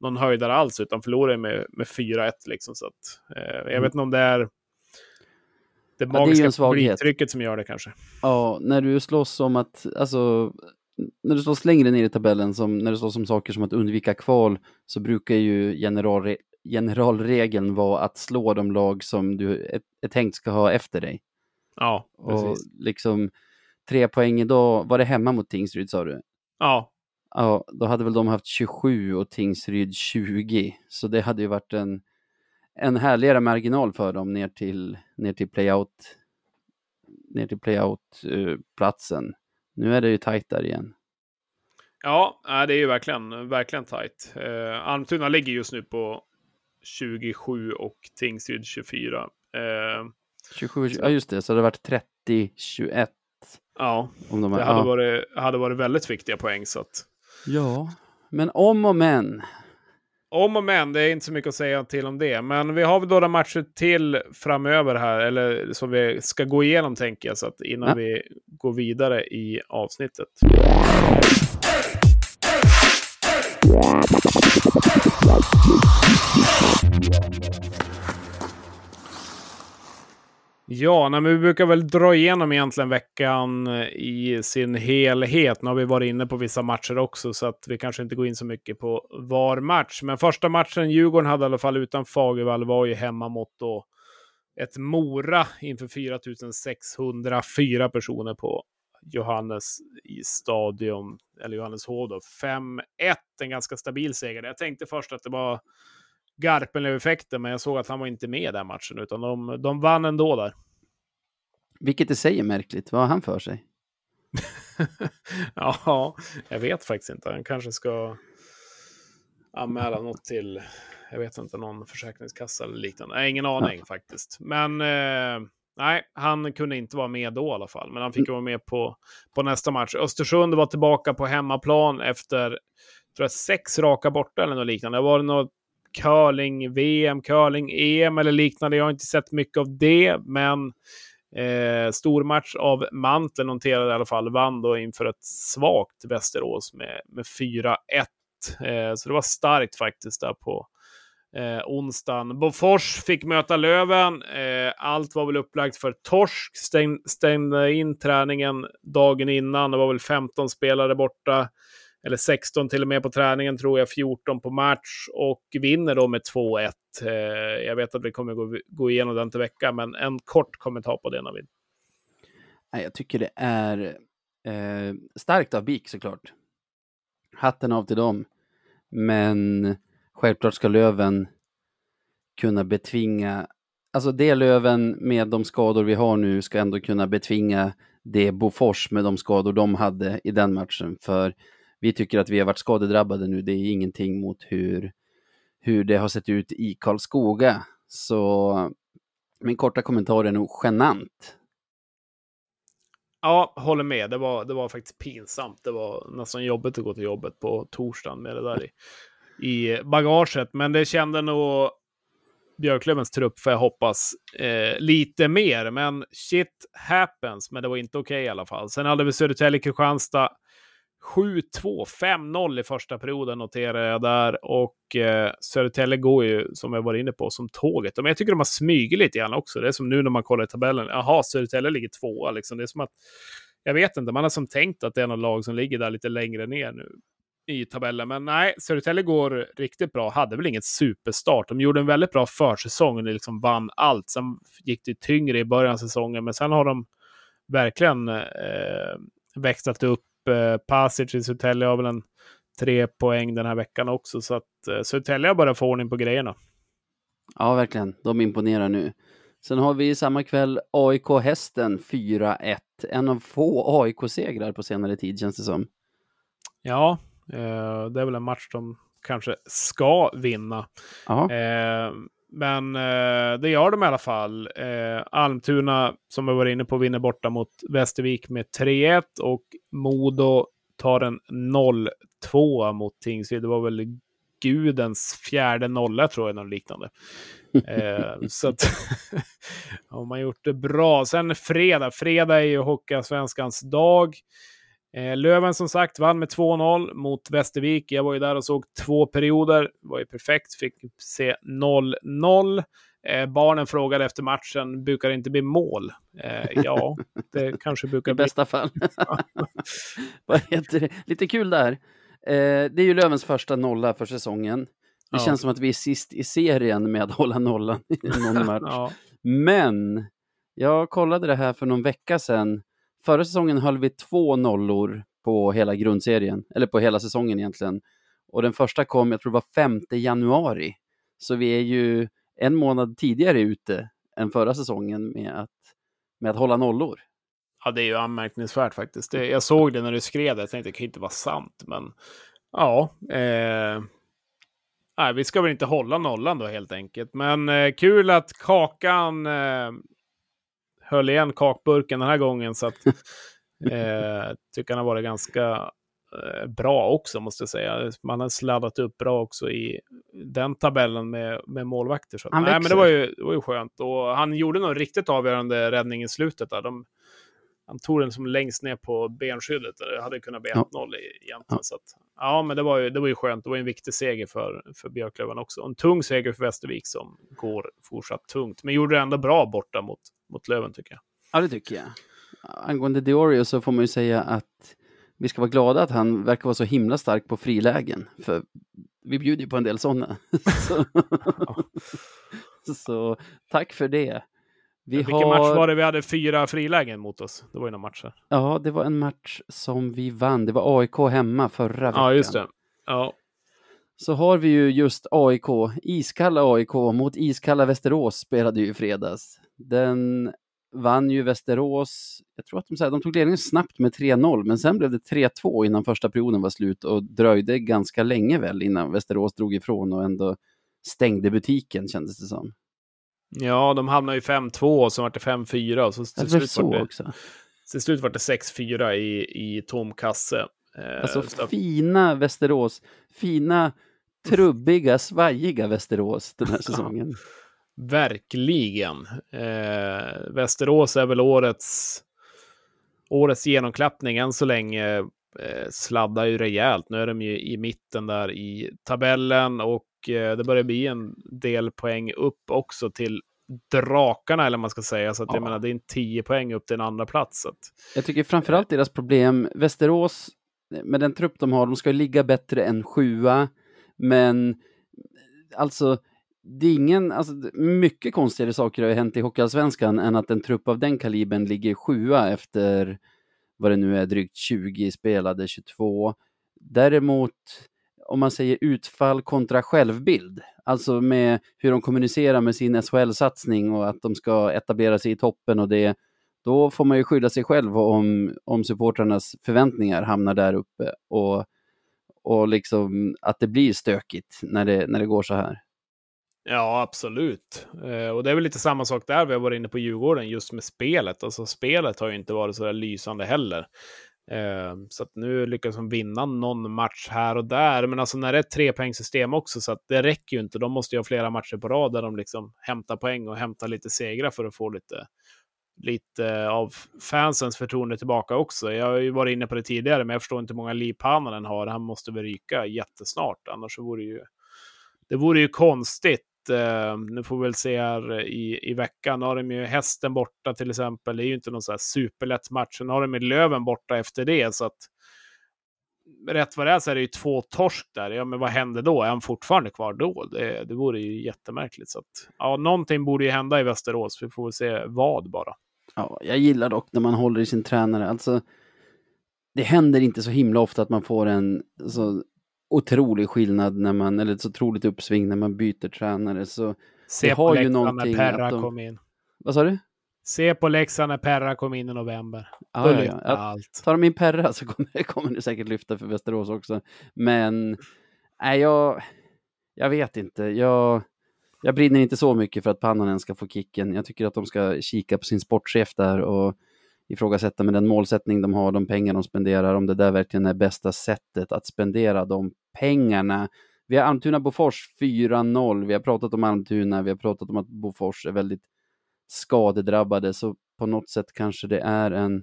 någon höjdare alls, utan förlorade med, med 4-1 liksom. Så att, eh, jag mm. vet inte om det är det magiska ja, publiktrycket som gör det kanske. Ja, när du slåss om att, alltså, när du slåss längre ner i tabellen, som, när du slåss om saker som att undvika kval, så brukar ju generalre generalregeln vara att slå de lag som du är, är tänkt ska ha efter dig. Ja, precis. Och liksom, tre poäng idag, var det hemma mot Tingsryd sa du? Ja. Ja, då hade väl de haft 27 och Tingsryd 20, så det hade ju varit en en härligare marginal för dem ner till, ner till playout ner till playout-platsen. Uh, nu är det ju tajt där igen. Ja, det är ju verkligen, verkligen tajt. Uh, Almtuna ligger just nu på 27 och Tingsryd 24. Uh, 27, ja just det, så det har varit 30-21. Ja, om de det hade, ja. Varit, hade varit väldigt viktiga poäng. Så att... Ja, men om och men om och men, det är inte så mycket att säga till om det. Men vi har väl några matcher till framöver här, eller som vi ska gå igenom tänker jag, så att innan ja. vi går vidare i avsnittet. Ja, men vi brukar väl dra igenom egentligen veckan eh, i sin helhet. Nu har vi varit inne på vissa matcher också, så att vi kanske inte går in så mycket på var match. Men första matchen Djurgården hade i alla fall utan Fagervall var ju hemma mot då ett Mora inför 4604 personer på Johannes i stadion, eller Johanneshov då. 5-1, en ganska stabil seger. Jag tänkte först att det var Garpenlöv-effekten, men jag såg att han var inte med i den matchen, utan de, de vann ändå där. Vilket i sig är märkligt. Vad har han för sig? ja, jag vet faktiskt inte. Han kanske ska anmäla något till, jag vet inte, någon försäkringskassa eller liknande. Nej, ingen aning ja. faktiskt. Men eh, nej, han kunde inte vara med då i alla fall. Men han fick mm. vara med på, på nästa match. Östersund var tillbaka på hemmaplan efter tror jag, sex raka borta eller något liknande. Det var något curling-VM, curling-EM eller liknande. Jag har inte sett mycket av det, men eh, stor match av Mantel noterade i alla fall, vann då inför ett svagt Västerås med, med 4-1. Eh, så det var starkt faktiskt där på eh, onsdagen. Bofors fick möta Löven. Eh, allt var väl upplagt för torsk. Stäng, stängde in träningen dagen innan. Det var väl 15 spelare borta eller 16 till och med på träningen tror jag, 14 på match och vinner då med 2-1. Eh, jag vet att vi kommer gå, gå igenom den till vecka, men en kort kommentar på det Navid. Jag tycker det är eh, starkt av BIK såklart. Hatten av till dem. Men självklart ska Löven kunna betvinga, alltså det Löven med de skador vi har nu ska ändå kunna betvinga det Bofors med de skador de hade i den matchen. För vi tycker att vi har varit skadedrabbade nu. Det är ingenting mot hur, hur det har sett ut i Karlskoga. Så min korta kommentar är nog genant. Ja, håller med. Det var, det var faktiskt pinsamt. Det var nästan jobbigt att gå till jobbet på torsdagen med det där i, i bagaget. Men det kände nog Björklövens trupp, för jag hoppas, eh, lite mer. Men shit happens, men det var inte okej okay i alla fall. Sen hade vi Södertälje-Kristianstad 7-2, 5-0 i första perioden noterar jag där. Och eh, Södertälje går ju, som jag var inne på, som tåget. Men jag tycker de har smugit lite grann också. Det är som nu när man kollar i tabellen. Jaha, Södertälje ligger tvåa. Liksom. Det är som att, jag vet inte, man har som tänkt att det är något lag som ligger där lite längre ner nu i tabellen. Men nej, Södertälje går riktigt bra. Hade väl inget superstart. De gjorde en väldigt bra försäsong och liksom vann allt. Sen gick det tyngre i början av säsongen, men sen har de verkligen eh, växlat upp eh, Pasic i Södertälje har väl en tre poäng den här veckan också. Så att eh, Södertälje har börjat få ordning på grejerna. Ja, verkligen. De imponerar nu. Sen har vi samma kväll AIK Hästen 4-1. En av få AIK-segrar på senare tid känns det som. Ja, eh, det är väl en match de kanske ska vinna. Eh, men eh, det gör de i alla fall. Eh, Almtuna, som jag var inne på, vinner borta mot Västervik med 3-1 och Modo tar en 0-2 mot Tingsryd. Det var väl gudens fjärde nolla tror jag, något liknande. eh, så att har man gjort det bra. Sen fredag. Fredag är ju Hockeyallsvenskans dag. Eh, Löven som sagt vann med 2-0 mot Västervik. Jag var ju där och såg två perioder. Det var ju perfekt. Fick se 0-0. Eh, barnen frågade efter matchen, brukar det inte bli mål? Eh, ja, det kanske brukar I bli. I bästa fall. Vad heter det? Lite kul där. Eh, det är ju Lövens första nolla för säsongen. Det ja. känns som att vi är sist i serien med att hålla nollan i någon match. ja. Men jag kollade det här för någon vecka sedan Förra säsongen höll vi två nollor på hela grundserien, eller på hela säsongen egentligen. Och den första kom, jag tror det var 5 januari. Så vi är ju en månad tidigare ute än förra säsongen med att, med att hålla nollor. Ja, det är ju anmärkningsvärt faktiskt. Det, jag såg det när du skrev det, jag tänkte det kan inte vara sant, men ja. Eh, nej, vi ska väl inte hålla nollan då helt enkelt. Men eh, kul att Kakan eh, höll igen kakburken den här gången. Så att, eh, tycker han har varit ganska eh, bra också, måste jag säga. Man har sladdat upp bra också i den tabellen med, med målvakter. Så. Han Nej, men det var, ju, det var ju skönt. Och han gjorde nog riktigt avgörande räddning i slutet. Där. De, han tog den som längst ner på benskyddet. Det hade kunnat bli 1-0 ja. egentligen. Ja. Så att, ja, men det var, ju, det var ju skönt. Det var en viktig seger för, för Björklöven också. En tung seger för Västervik som går fortsatt tungt. Men gjorde det ändå bra borta mot, mot Löven tycker jag. Ja, det tycker jag. Angående Diorio så får man ju säga att vi ska vara glada att han verkar vara så himla stark på frilägen. För vi bjuder ju på en del sådana. så, så tack för det. Vi Vilken har... match var det vi hade fyra frilägen mot oss? Det var ju några matcher. Ja, det var en match som vi vann. Det var AIK hemma förra veckan. Ja, just det. Ja. Så har vi ju just AIK, iskalla AIK mot iskalla Västerås spelade ju i fredags. Den vann ju Västerås, jag tror att de, de tog ledningen snabbt med 3-0, men sen blev det 3-2 innan första perioden var slut och dröjde ganska länge väl innan Västerås drog ifrån och ändå stängde butiken kändes det som. Ja, de hamnade i 5-2 och så var det 5-4 och så till slut var det, också. till slut var det 6-4 i, i tom kasse. Eh, alltså så... fina Västerås, fina trubbiga, svajiga Västerås den här säsongen. Verkligen. Eh, Västerås är väl årets, årets genomklappning än så länge. Eh, sladdar ju rejält. Nu är de ju i mitten där i tabellen och eh, det börjar bli en del poäng upp också till drakarna, eller man ska säga. Så att ja. jag menar, det är en 10 poäng upp till en andra plats. Jag tycker framförallt deras problem, Västerås, med den trupp de har, de ska ligga bättre än sjua, men alltså det är ingen, alltså, mycket konstigare saker har ju hänt i Hockeyallsvenskan än att en trupp av den kalibern ligger sjua efter vad det nu är, drygt 20 spelade, 22. Däremot, om man säger utfall kontra självbild, alltså med hur de kommunicerar med sin SHL-satsning och att de ska etablera sig i toppen och det, då får man ju skydda sig själv om, om supportrarnas förväntningar hamnar där uppe och, och liksom att det blir stökigt när det, när det går så här. Ja, absolut. Eh, och det är väl lite samma sak där vi har varit inne på Djurgården, just med spelet. Alltså spelet har ju inte varit så där lysande heller. Eh, så att nu lyckas de vinna någon match här och där. Men alltså när det är ett trepoängssystem också, så att det räcker ju inte. De måste ju ha flera matcher på rad där de liksom hämtar poäng och hämtar lite segrar för att få lite lite av fansens förtroende tillbaka också. Jag har ju varit inne på det tidigare, men jag förstår inte hur många liv han har. Han måste väl ryka jättesnart, annars så vore det ju... Det vore ju konstigt eh, nu får vi väl se här i, i veckan. Nu har de ju hästen borta till exempel. Det är ju inte någon så här superlätt match. Sen har de ju Löven borta efter det, så att rätt vad det är så är det ju två torsk där. Ja, men vad händer då? Är han fortfarande kvar då? Det, det vore ju jättemärkligt. Så att, ja, någonting borde ju hända i Västerås. Vi får väl se vad bara. Ja, jag gillar dock när man håller i sin tränare. Alltså, det händer inte så himla ofta att man får en alltså, otrolig skillnad när man, eller ett så otroligt uppsving när man byter tränare. Så Se det har ju någonting när Perra de... kom in. Vad sa du? Se på Leksand när Perra kom in i november. Ah, ja, ja. allt. Tar de in Perra så kommer, kommer det säkert lyfta för Västerås också. Men nej, jag, jag vet inte. Jag, jag brinner inte så mycket för att Pannanen ska få kicken. Jag tycker att de ska kika på sin sportchef där och ifrågasätta med den målsättning de har, de pengar de spenderar, om det där verkligen är bästa sättet att spendera de pengarna. Vi har Almtuna-Bofors 4-0. Vi har pratat om Almtuna, vi har pratat om att Bofors är väldigt skadedrabbade, så på något sätt kanske det är en,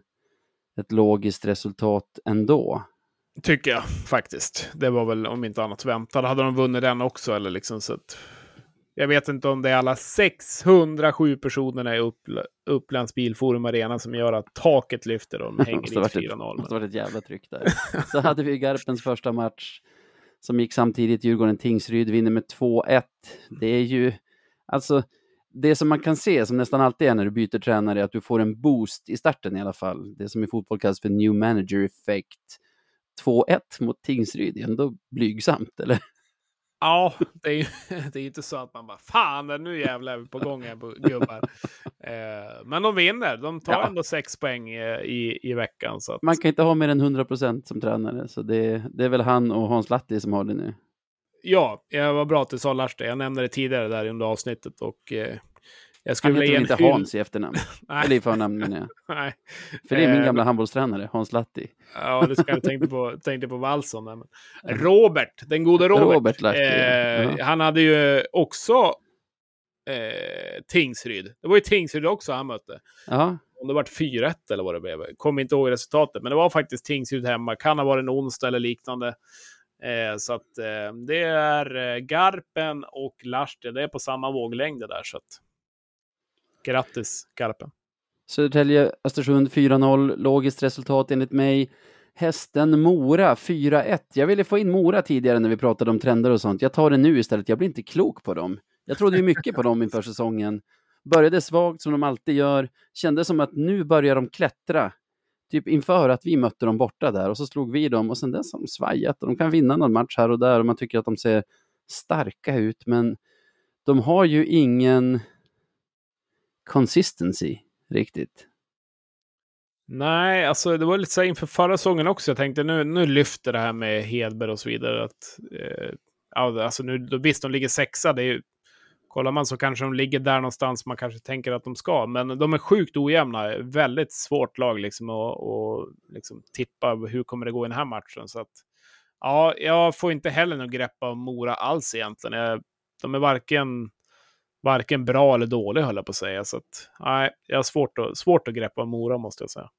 ett logiskt resultat ändå. Tycker jag faktiskt. Det var väl om inte annat väntat. Hade de vunnit den också eller liksom så att jag vet inte om det är alla 607 personerna i Uppl Upplands Bilforum Arena som gör att taket lyfter och de hänger i 4-0. Det måste varit ett jävla tryck där. Så hade vi Garpens första match som gick samtidigt. Djurgården-Tingsryd vinner med 2-1. Det är ju, alltså, det som man kan se, som nästan alltid är när du byter tränare, är att du får en boost i starten i alla fall. Det som i fotboll kallas för new manager effect. 2-1 mot Tingsryd är ändå blygsamt, eller? Ja, det är ju det är inte så att man bara fan, nu jävlar är vi på gång här gubbar. Eh, men de vinner, de tar ja. ändå sex poäng i, i veckan. Så att... Man kan inte ha mer än 100 procent som tränare, så det, det är väl han och Hans Latti som har det nu. Ja, jag var bra att du sa Lars det. Jag nämnde det tidigare där under avsnittet och eh, jag skulle Han heter inte hyll... Hans i efternamn. Eller i förnamn menar jag. Nej. För det är min eh, gamla handbollstränare, Hans Latti. Ja, det ska jag tänkte på, tänkte på Wallson. Men... Robert, den gode Robert. Robert Latti, eh, ja. Han hade ju också eh, Tingsryd. Det var ju Tingsryd också han mötte. Ja. Om det var 4-1 eller vad det blev. Kommer inte ihåg resultatet, men det var faktiskt Tingsryd hemma. Kan ha varit en onsdag eller liknande. Eh, så att eh, det är eh, Garpen och Lahti. Det är på samma våglängd där. Så att Grattis, Garpen. Södertälje, Östersund 4-0. Logiskt resultat enligt mig. Hästen Mora 4-1. Jag ville få in Mora tidigare när vi pratade om trender och sånt. Jag tar det nu istället. Jag blir inte klok på dem. Jag trodde ju mycket på dem inför säsongen. Började svagt som de alltid gör. Kände som att nu börjar de klättra. Typ inför att vi mötte dem borta där och så slog vi dem och sen dess har de svajat de kan vinna någon match här och där och man tycker att de ser starka ut men de har ju ingen consistency riktigt. Nej, alltså det var lite så inför förra säsongen också. Jag tänkte nu, nu lyfter det här med Hedberg och så vidare. Att, eh, alltså nu, visst, de ligger sexa. Det är ju, kollar man så kanske de ligger där någonstans man kanske tänker att de ska. Men de är sjukt ojämna. Väldigt svårt lag liksom att och, liksom, tippa hur kommer det gå i den här matchen. Så att, ja, jag får inte heller något grepp av Mora alls egentligen. Jag, de är varken varken bra eller dålig höll jag på att säga. Så att, nej, jag har svårt att, svårt att greppa Mora måste jag säga.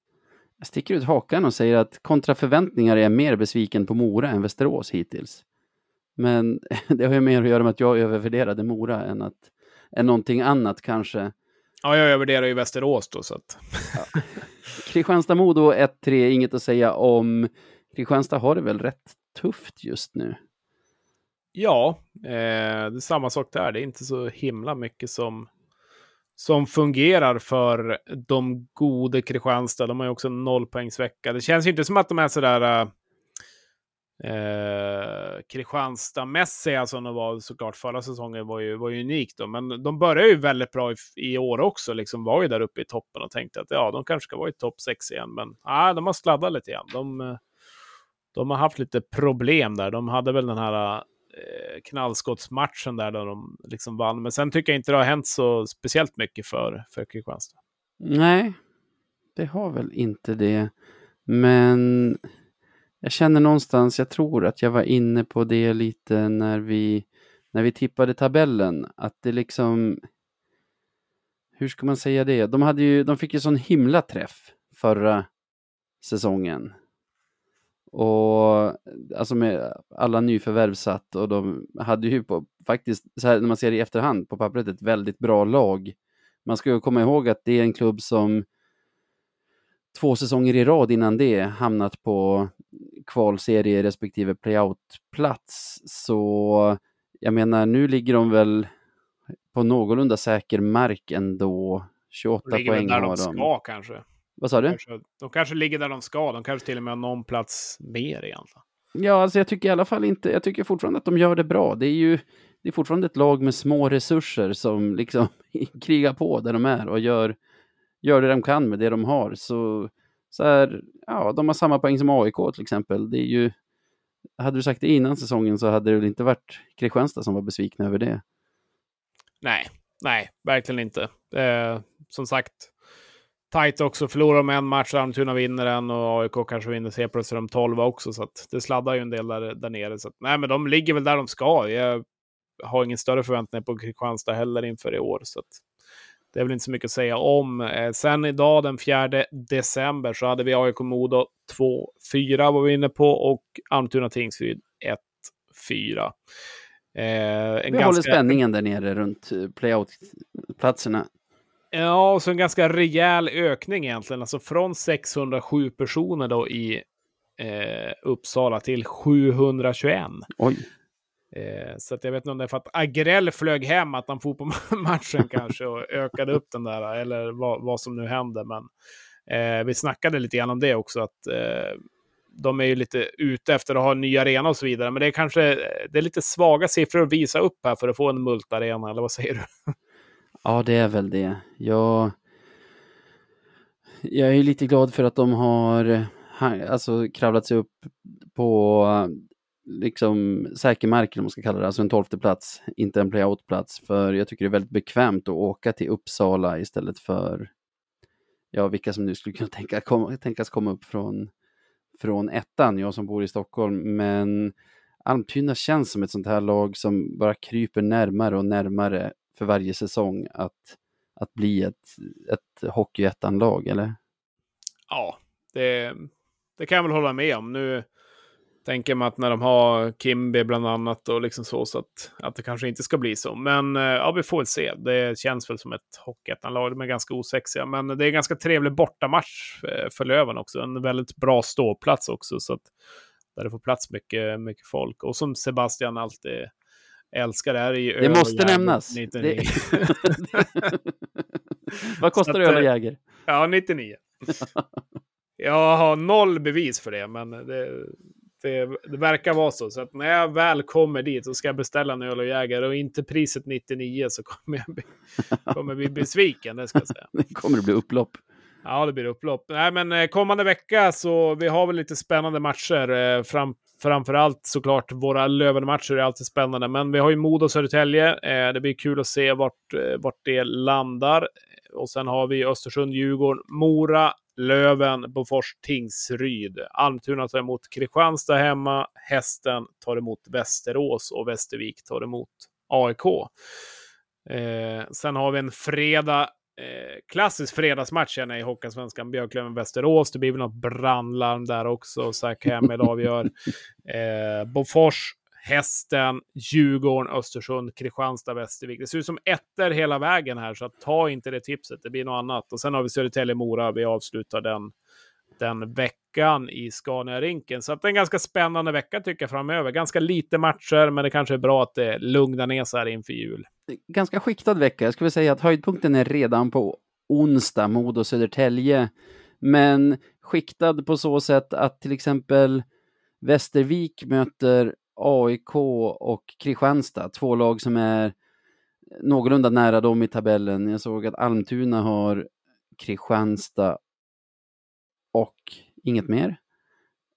Jag sticker ut hakan och säger att kontra förväntningar är jag mer besviken på Mora än Västerås hittills. Men det har ju mer att göra med att jag övervärderade Mora än, att, än någonting annat kanske. Ja, jag övervärderar ju Västerås då så att... ja. Kristianstad-Modo 1-3, inget att säga om. Kristianstad har det väl rätt tufft just nu. Ja, eh, det är samma sak där. Det är inte så himla mycket som, som fungerar för de gode Kristianstad. De har ju också en nollpoängsvecka. Det känns ju inte som att de är sådär eh, Kristianstad-mässiga som de var såklart förra säsongen var ju, var ju unikt då. Men de började ju väldigt bra i, i, år också, liksom var ju där uppe i toppen och tänkte att ja, de kanske ska vara i topp 6 igen. Men nej, de har sladdat lite grann. De, de har haft lite problem där. De hade väl den här Eh, knallskottsmatchen där, där de liksom vann. Men sen tycker jag inte det har hänt så speciellt mycket för, för Kristianstad. Nej, det har väl inte det. Men jag känner någonstans, jag tror att jag var inne på det lite när vi, när vi tippade tabellen, att det liksom hur ska man säga det? De, hade ju, de fick ju sån himla träff förra säsongen. Och alltså med alla nyförvärv satt och de hade ju på, faktiskt, så här, när man ser det i efterhand, på pappret ett väldigt bra lag. Man ska ju komma ihåg att det är en klubb som två säsonger i rad innan det hamnat på kvalserie respektive playoutplats. Så jag menar, nu ligger de väl på någorlunda säker mark ändå. 28 de ligger poäng väl där har de. ska kanske. Vad sa du? Kanske, de kanske ligger där de ska. De kanske till och med har någon plats mer egentligen. Ja, alltså jag tycker i alla fall inte, jag tycker fortfarande att de gör det bra. Det är ju det är fortfarande ett lag med små resurser som liksom krigar på där de är och gör, gör det de kan med det de har. Så, så här, ja, de har samma poäng som AIK till exempel. Det är ju, hade du sagt det innan säsongen så hade det väl inte varit Kristianstad som var besvikna över det. Nej, nej, verkligen inte. Eh, som sagt, tajt också. Förlorar de en match, Almtuna vinner en och AIK kanske vinner C plus de 12 också. Så det sladdar ju en del där, där nere. Så att, nej, men de ligger väl där de ska. Jag har ingen större förväntningar på Kristianstad heller inför i år. Så att det är väl inte så mycket att säga om. Eh, sen idag den 4 december så hade vi AIK Modo 2-4 var vi inne på och Almtuna Tingsryd 1-4. Eh, vi ganska... håller spänningen där nere runt eh, playout-platserna. Ja, och så en ganska rejäl ökning egentligen. Alltså från 607 personer då i eh, Uppsala till 721. Oj. Eh, så att jag vet inte om det är för att Agrell flög hem, att han får på matchen kanske och ökade upp den där, eller vad, vad som nu händer. Men eh, vi snackade lite grann om det också, att eh, de är ju lite ute efter att ha en ny arena och så vidare. Men det är kanske det är lite svaga siffror att visa upp här för att få en multarena, eller vad säger du? Ja, det är väl det. Jag, jag är lite glad för att de har eh, alltså, kravlat sig upp på liksom säker mark, om man ska kalla det, alltså en tolfte plats, inte en playoutplats. För jag tycker det är väldigt bekvämt att åka till Uppsala istället för, ja, vilka som nu skulle kunna tänka, kom, tänkas komma upp från, från ettan, jag som bor i Stockholm. Men Almtuna känns som ett sånt här lag som bara kryper närmare och närmare för varje säsong att, att bli ett, ett hockeyettan-lag, eller? Ja, det, det kan jag väl hålla med om. Nu tänker man att när de har Kimby bland annat och liksom så, så att, att det kanske inte ska bli så. Men eh, ja, vi får väl se. Det känns väl som ett hockeyettanlag. De är ganska osexiga, men det är en ganska trevlig bortamatch eh, för Löven också. En väldigt bra ståplats också, så att där det får plats mycket, mycket folk. Och som Sebastian alltid älskar det här i Det måste nämnas. Det... Vad kostar öl och Jäger? Ja, 99. Jag har noll bevis för det, men det, det, det, verkar vara så. Så att när jag väl kommer dit så ska jag beställa en öl och Jäger och inte priset 99 så kommer jag bli, kommer bli besviken. Det ska jag säga. Det kommer det bli upplopp. Ja, det blir upplopp. Nej, men eh, kommande vecka så vi har väl lite spännande matcher. Eh, fram, framförallt såklart våra Löven-matcher är alltid spännande. Men vi har ju Modo och Södertälje. Eh, det blir kul att se vart, eh, vart det landar. Och sen har vi Östersund, Djurgården, Mora, Löven, Bofors, Tingsryd. Almtuna tar emot Kristianstad hemma. Hästen tar emot Västerås och Västervik tar emot AIK. Eh, sen har vi en fredag Eh, klassisk fredagsmatch känner jag i Hockeyallsvenskan. Björklöven-Västerås. Det blir väl något brandlarm där också. Zack Hemmel avgör. Eh, Bofors, Hästen, Djurgården, Östersund, Kristianstad, Västervik. Det ser ut som ettor hela vägen här, så ta inte det tipset. Det blir något annat. Och sen har vi Södertälje-Mora. Vi avslutar den, den veckan i Scania-rinken. Så att det är en ganska spännande vecka tycker jag framöver. Ganska lite matcher, men det kanske är bra att det lugnar ner sig här inför jul. Ganska skiktad vecka. Jag skulle säga att höjdpunkten är redan på onsdag, Modo Södertälje. Men skiktad på så sätt att till exempel Västervik möter AIK och Kristianstad, två lag som är någorlunda nära dem i tabellen. Jag såg att Almtuna har Kristianstad och inget mer.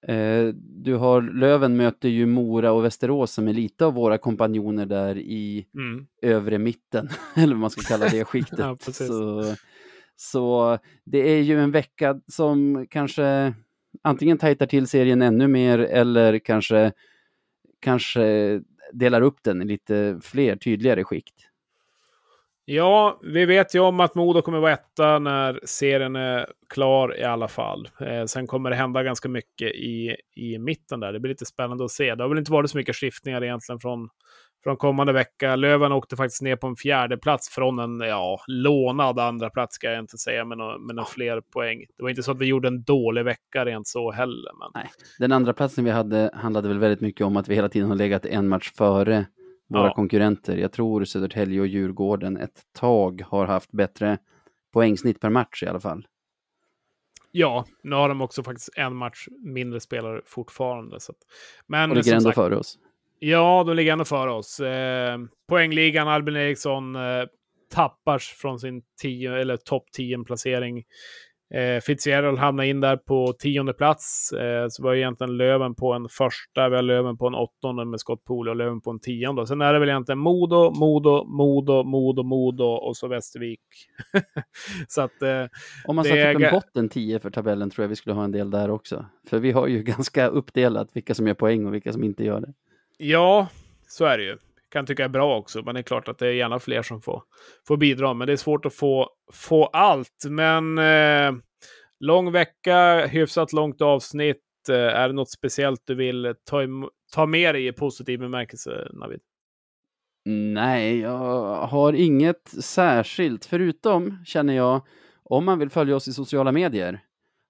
Eh, du har Löven möter ju Mora och Västerås som är lite av våra kompanjoner där i mm. övre mitten, eller vad man ska kalla det skiktet. ja, så, så det är ju en vecka som kanske antingen tajtar till serien ännu mer eller kanske kanske delar upp den i lite fler tydligare skikt. Ja, vi vet ju om att Modo kommer vara etta när serien är klar i alla fall. Eh, sen kommer det hända ganska mycket i, i mitten där. Det blir lite spännande att se. Det har väl inte varit så mycket skiftningar egentligen från, från kommande vecka. Löven åkte faktiskt ner på en fjärde plats från en ja, lånad andra plats ska jag inte säga, några, med några fler poäng. Det var inte så att vi gjorde en dålig vecka rent så heller. Men... Nej, den andra platsen vi hade handlade väl väldigt mycket om att vi hela tiden har legat en match före våra Ja. konkurrenter. Jag tror Södertälje och Djurgården ett tag har haft bättre poängsnitt per match i alla fall. Ja, nu har de också faktiskt en match mindre spelare fortfarande. Så att... Men Och ligger ändå sagt, före oss. Ja, de ligger ändå före oss. Eh, poängligan, Albin Eriksson eh, tappar från sin tio, eller topp 10-placering. Eh, Fitzgerald hamnar in där på tionde plats. Eh, så var egentligen Löven på en första, vi har Löven på en åttonde med Scott Poole och Löven på en tionde. Sen är det väl egentligen Modo, Modo, Modo, Modo, Modo och så Västervik. så att eh, Om man satte är upp en botten 10 för tabellen tror jag vi skulle ha en del där också. För vi har ju ganska uppdelat vilka som gör poäng och vilka som inte gör det. Ja, så är det ju. Kan tycka är bra också, men det är klart att det är gärna fler som får, får bidra. Men det är svårt att få, få allt. Men eh, lång vecka, hyfsat långt avsnitt. Eh, är det något speciellt du vill ta, ta med dig i positiv bemärkelse, Navid? Nej, jag har inget särskilt, förutom känner jag, om man vill följa oss i sociala medier,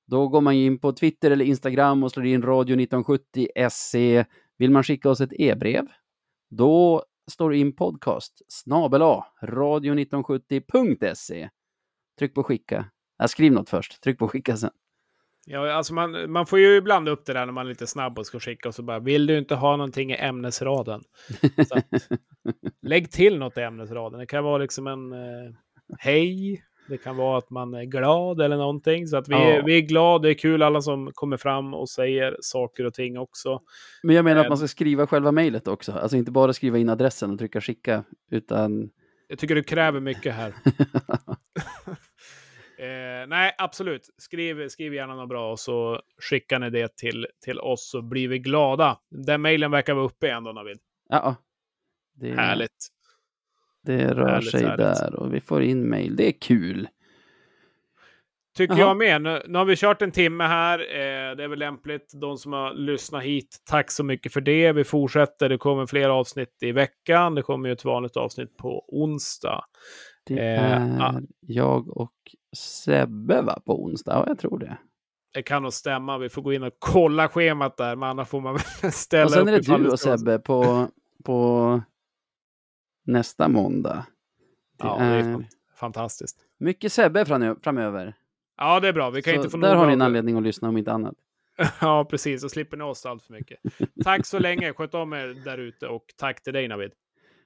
då går man in på Twitter eller Instagram och slår in radio 1970 Vill man skicka oss ett e-brev, då står in podcast snabel A, radio1970.se. Tryck på skicka. Ja, skriv något först, tryck på skicka sen. Ja, alltså man, man får ju ibland upp det där när man är lite snabb och ska skicka och så bara vill du inte ha någonting i ämnesraden? Att, lägg till något i ämnesraden. Det kan vara liksom en eh, hej. Det kan vara att man är glad eller någonting. Så att vi, Ja. är, vi är glada. Det är kul alla som kommer fram och säger saker och ting också. Men jag menar att Eh, man ska skriva själva mejlet också, alltså inte bara skriva in adressen och trycka skicka, utan Jag tycker du kräver mycket här. eh, nej, absolut. Skriv, skriv gärna något bra och så skickar ni det till, till oss så blir vi glada. Den mejlen verkar vara uppe igen då, Navid. ja, det, Härligt. Det rör Härligt, sig härligt. där och vi får in mejl. Det är kul. Tycker Jaha. jag med. Nu, nu har vi kört en timme här. Eh, det är väl lämpligt. De som har lyssnat hit, tack så mycket för det. Vi fortsätter. Det kommer fler avsnitt i veckan. Det kommer ju ett vanligt avsnitt på onsdag. Det Eh, är ja. jag och Sebbe va, på onsdag? Ja, jag tror det. Det kan nog stämma. Vi får gå in och kolla schemat där, men annars får man väl ställa Och sen upp är det du och Sebbe på, på nästa måndag. Det Ja, det är är fan- fantastiskt. mycket Sebbe framö- framöver. Ja, det är bra. Vi kan Så inte få där har ni en anledning att lyssna om inte annat. Ja, precis. Så slipper ni oss allt för mycket. tack så länge. Sköt om er där ute och tack till dig, Navid.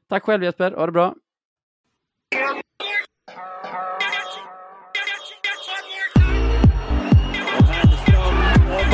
Tack själv Jesper, ha det bra. Och Hernström och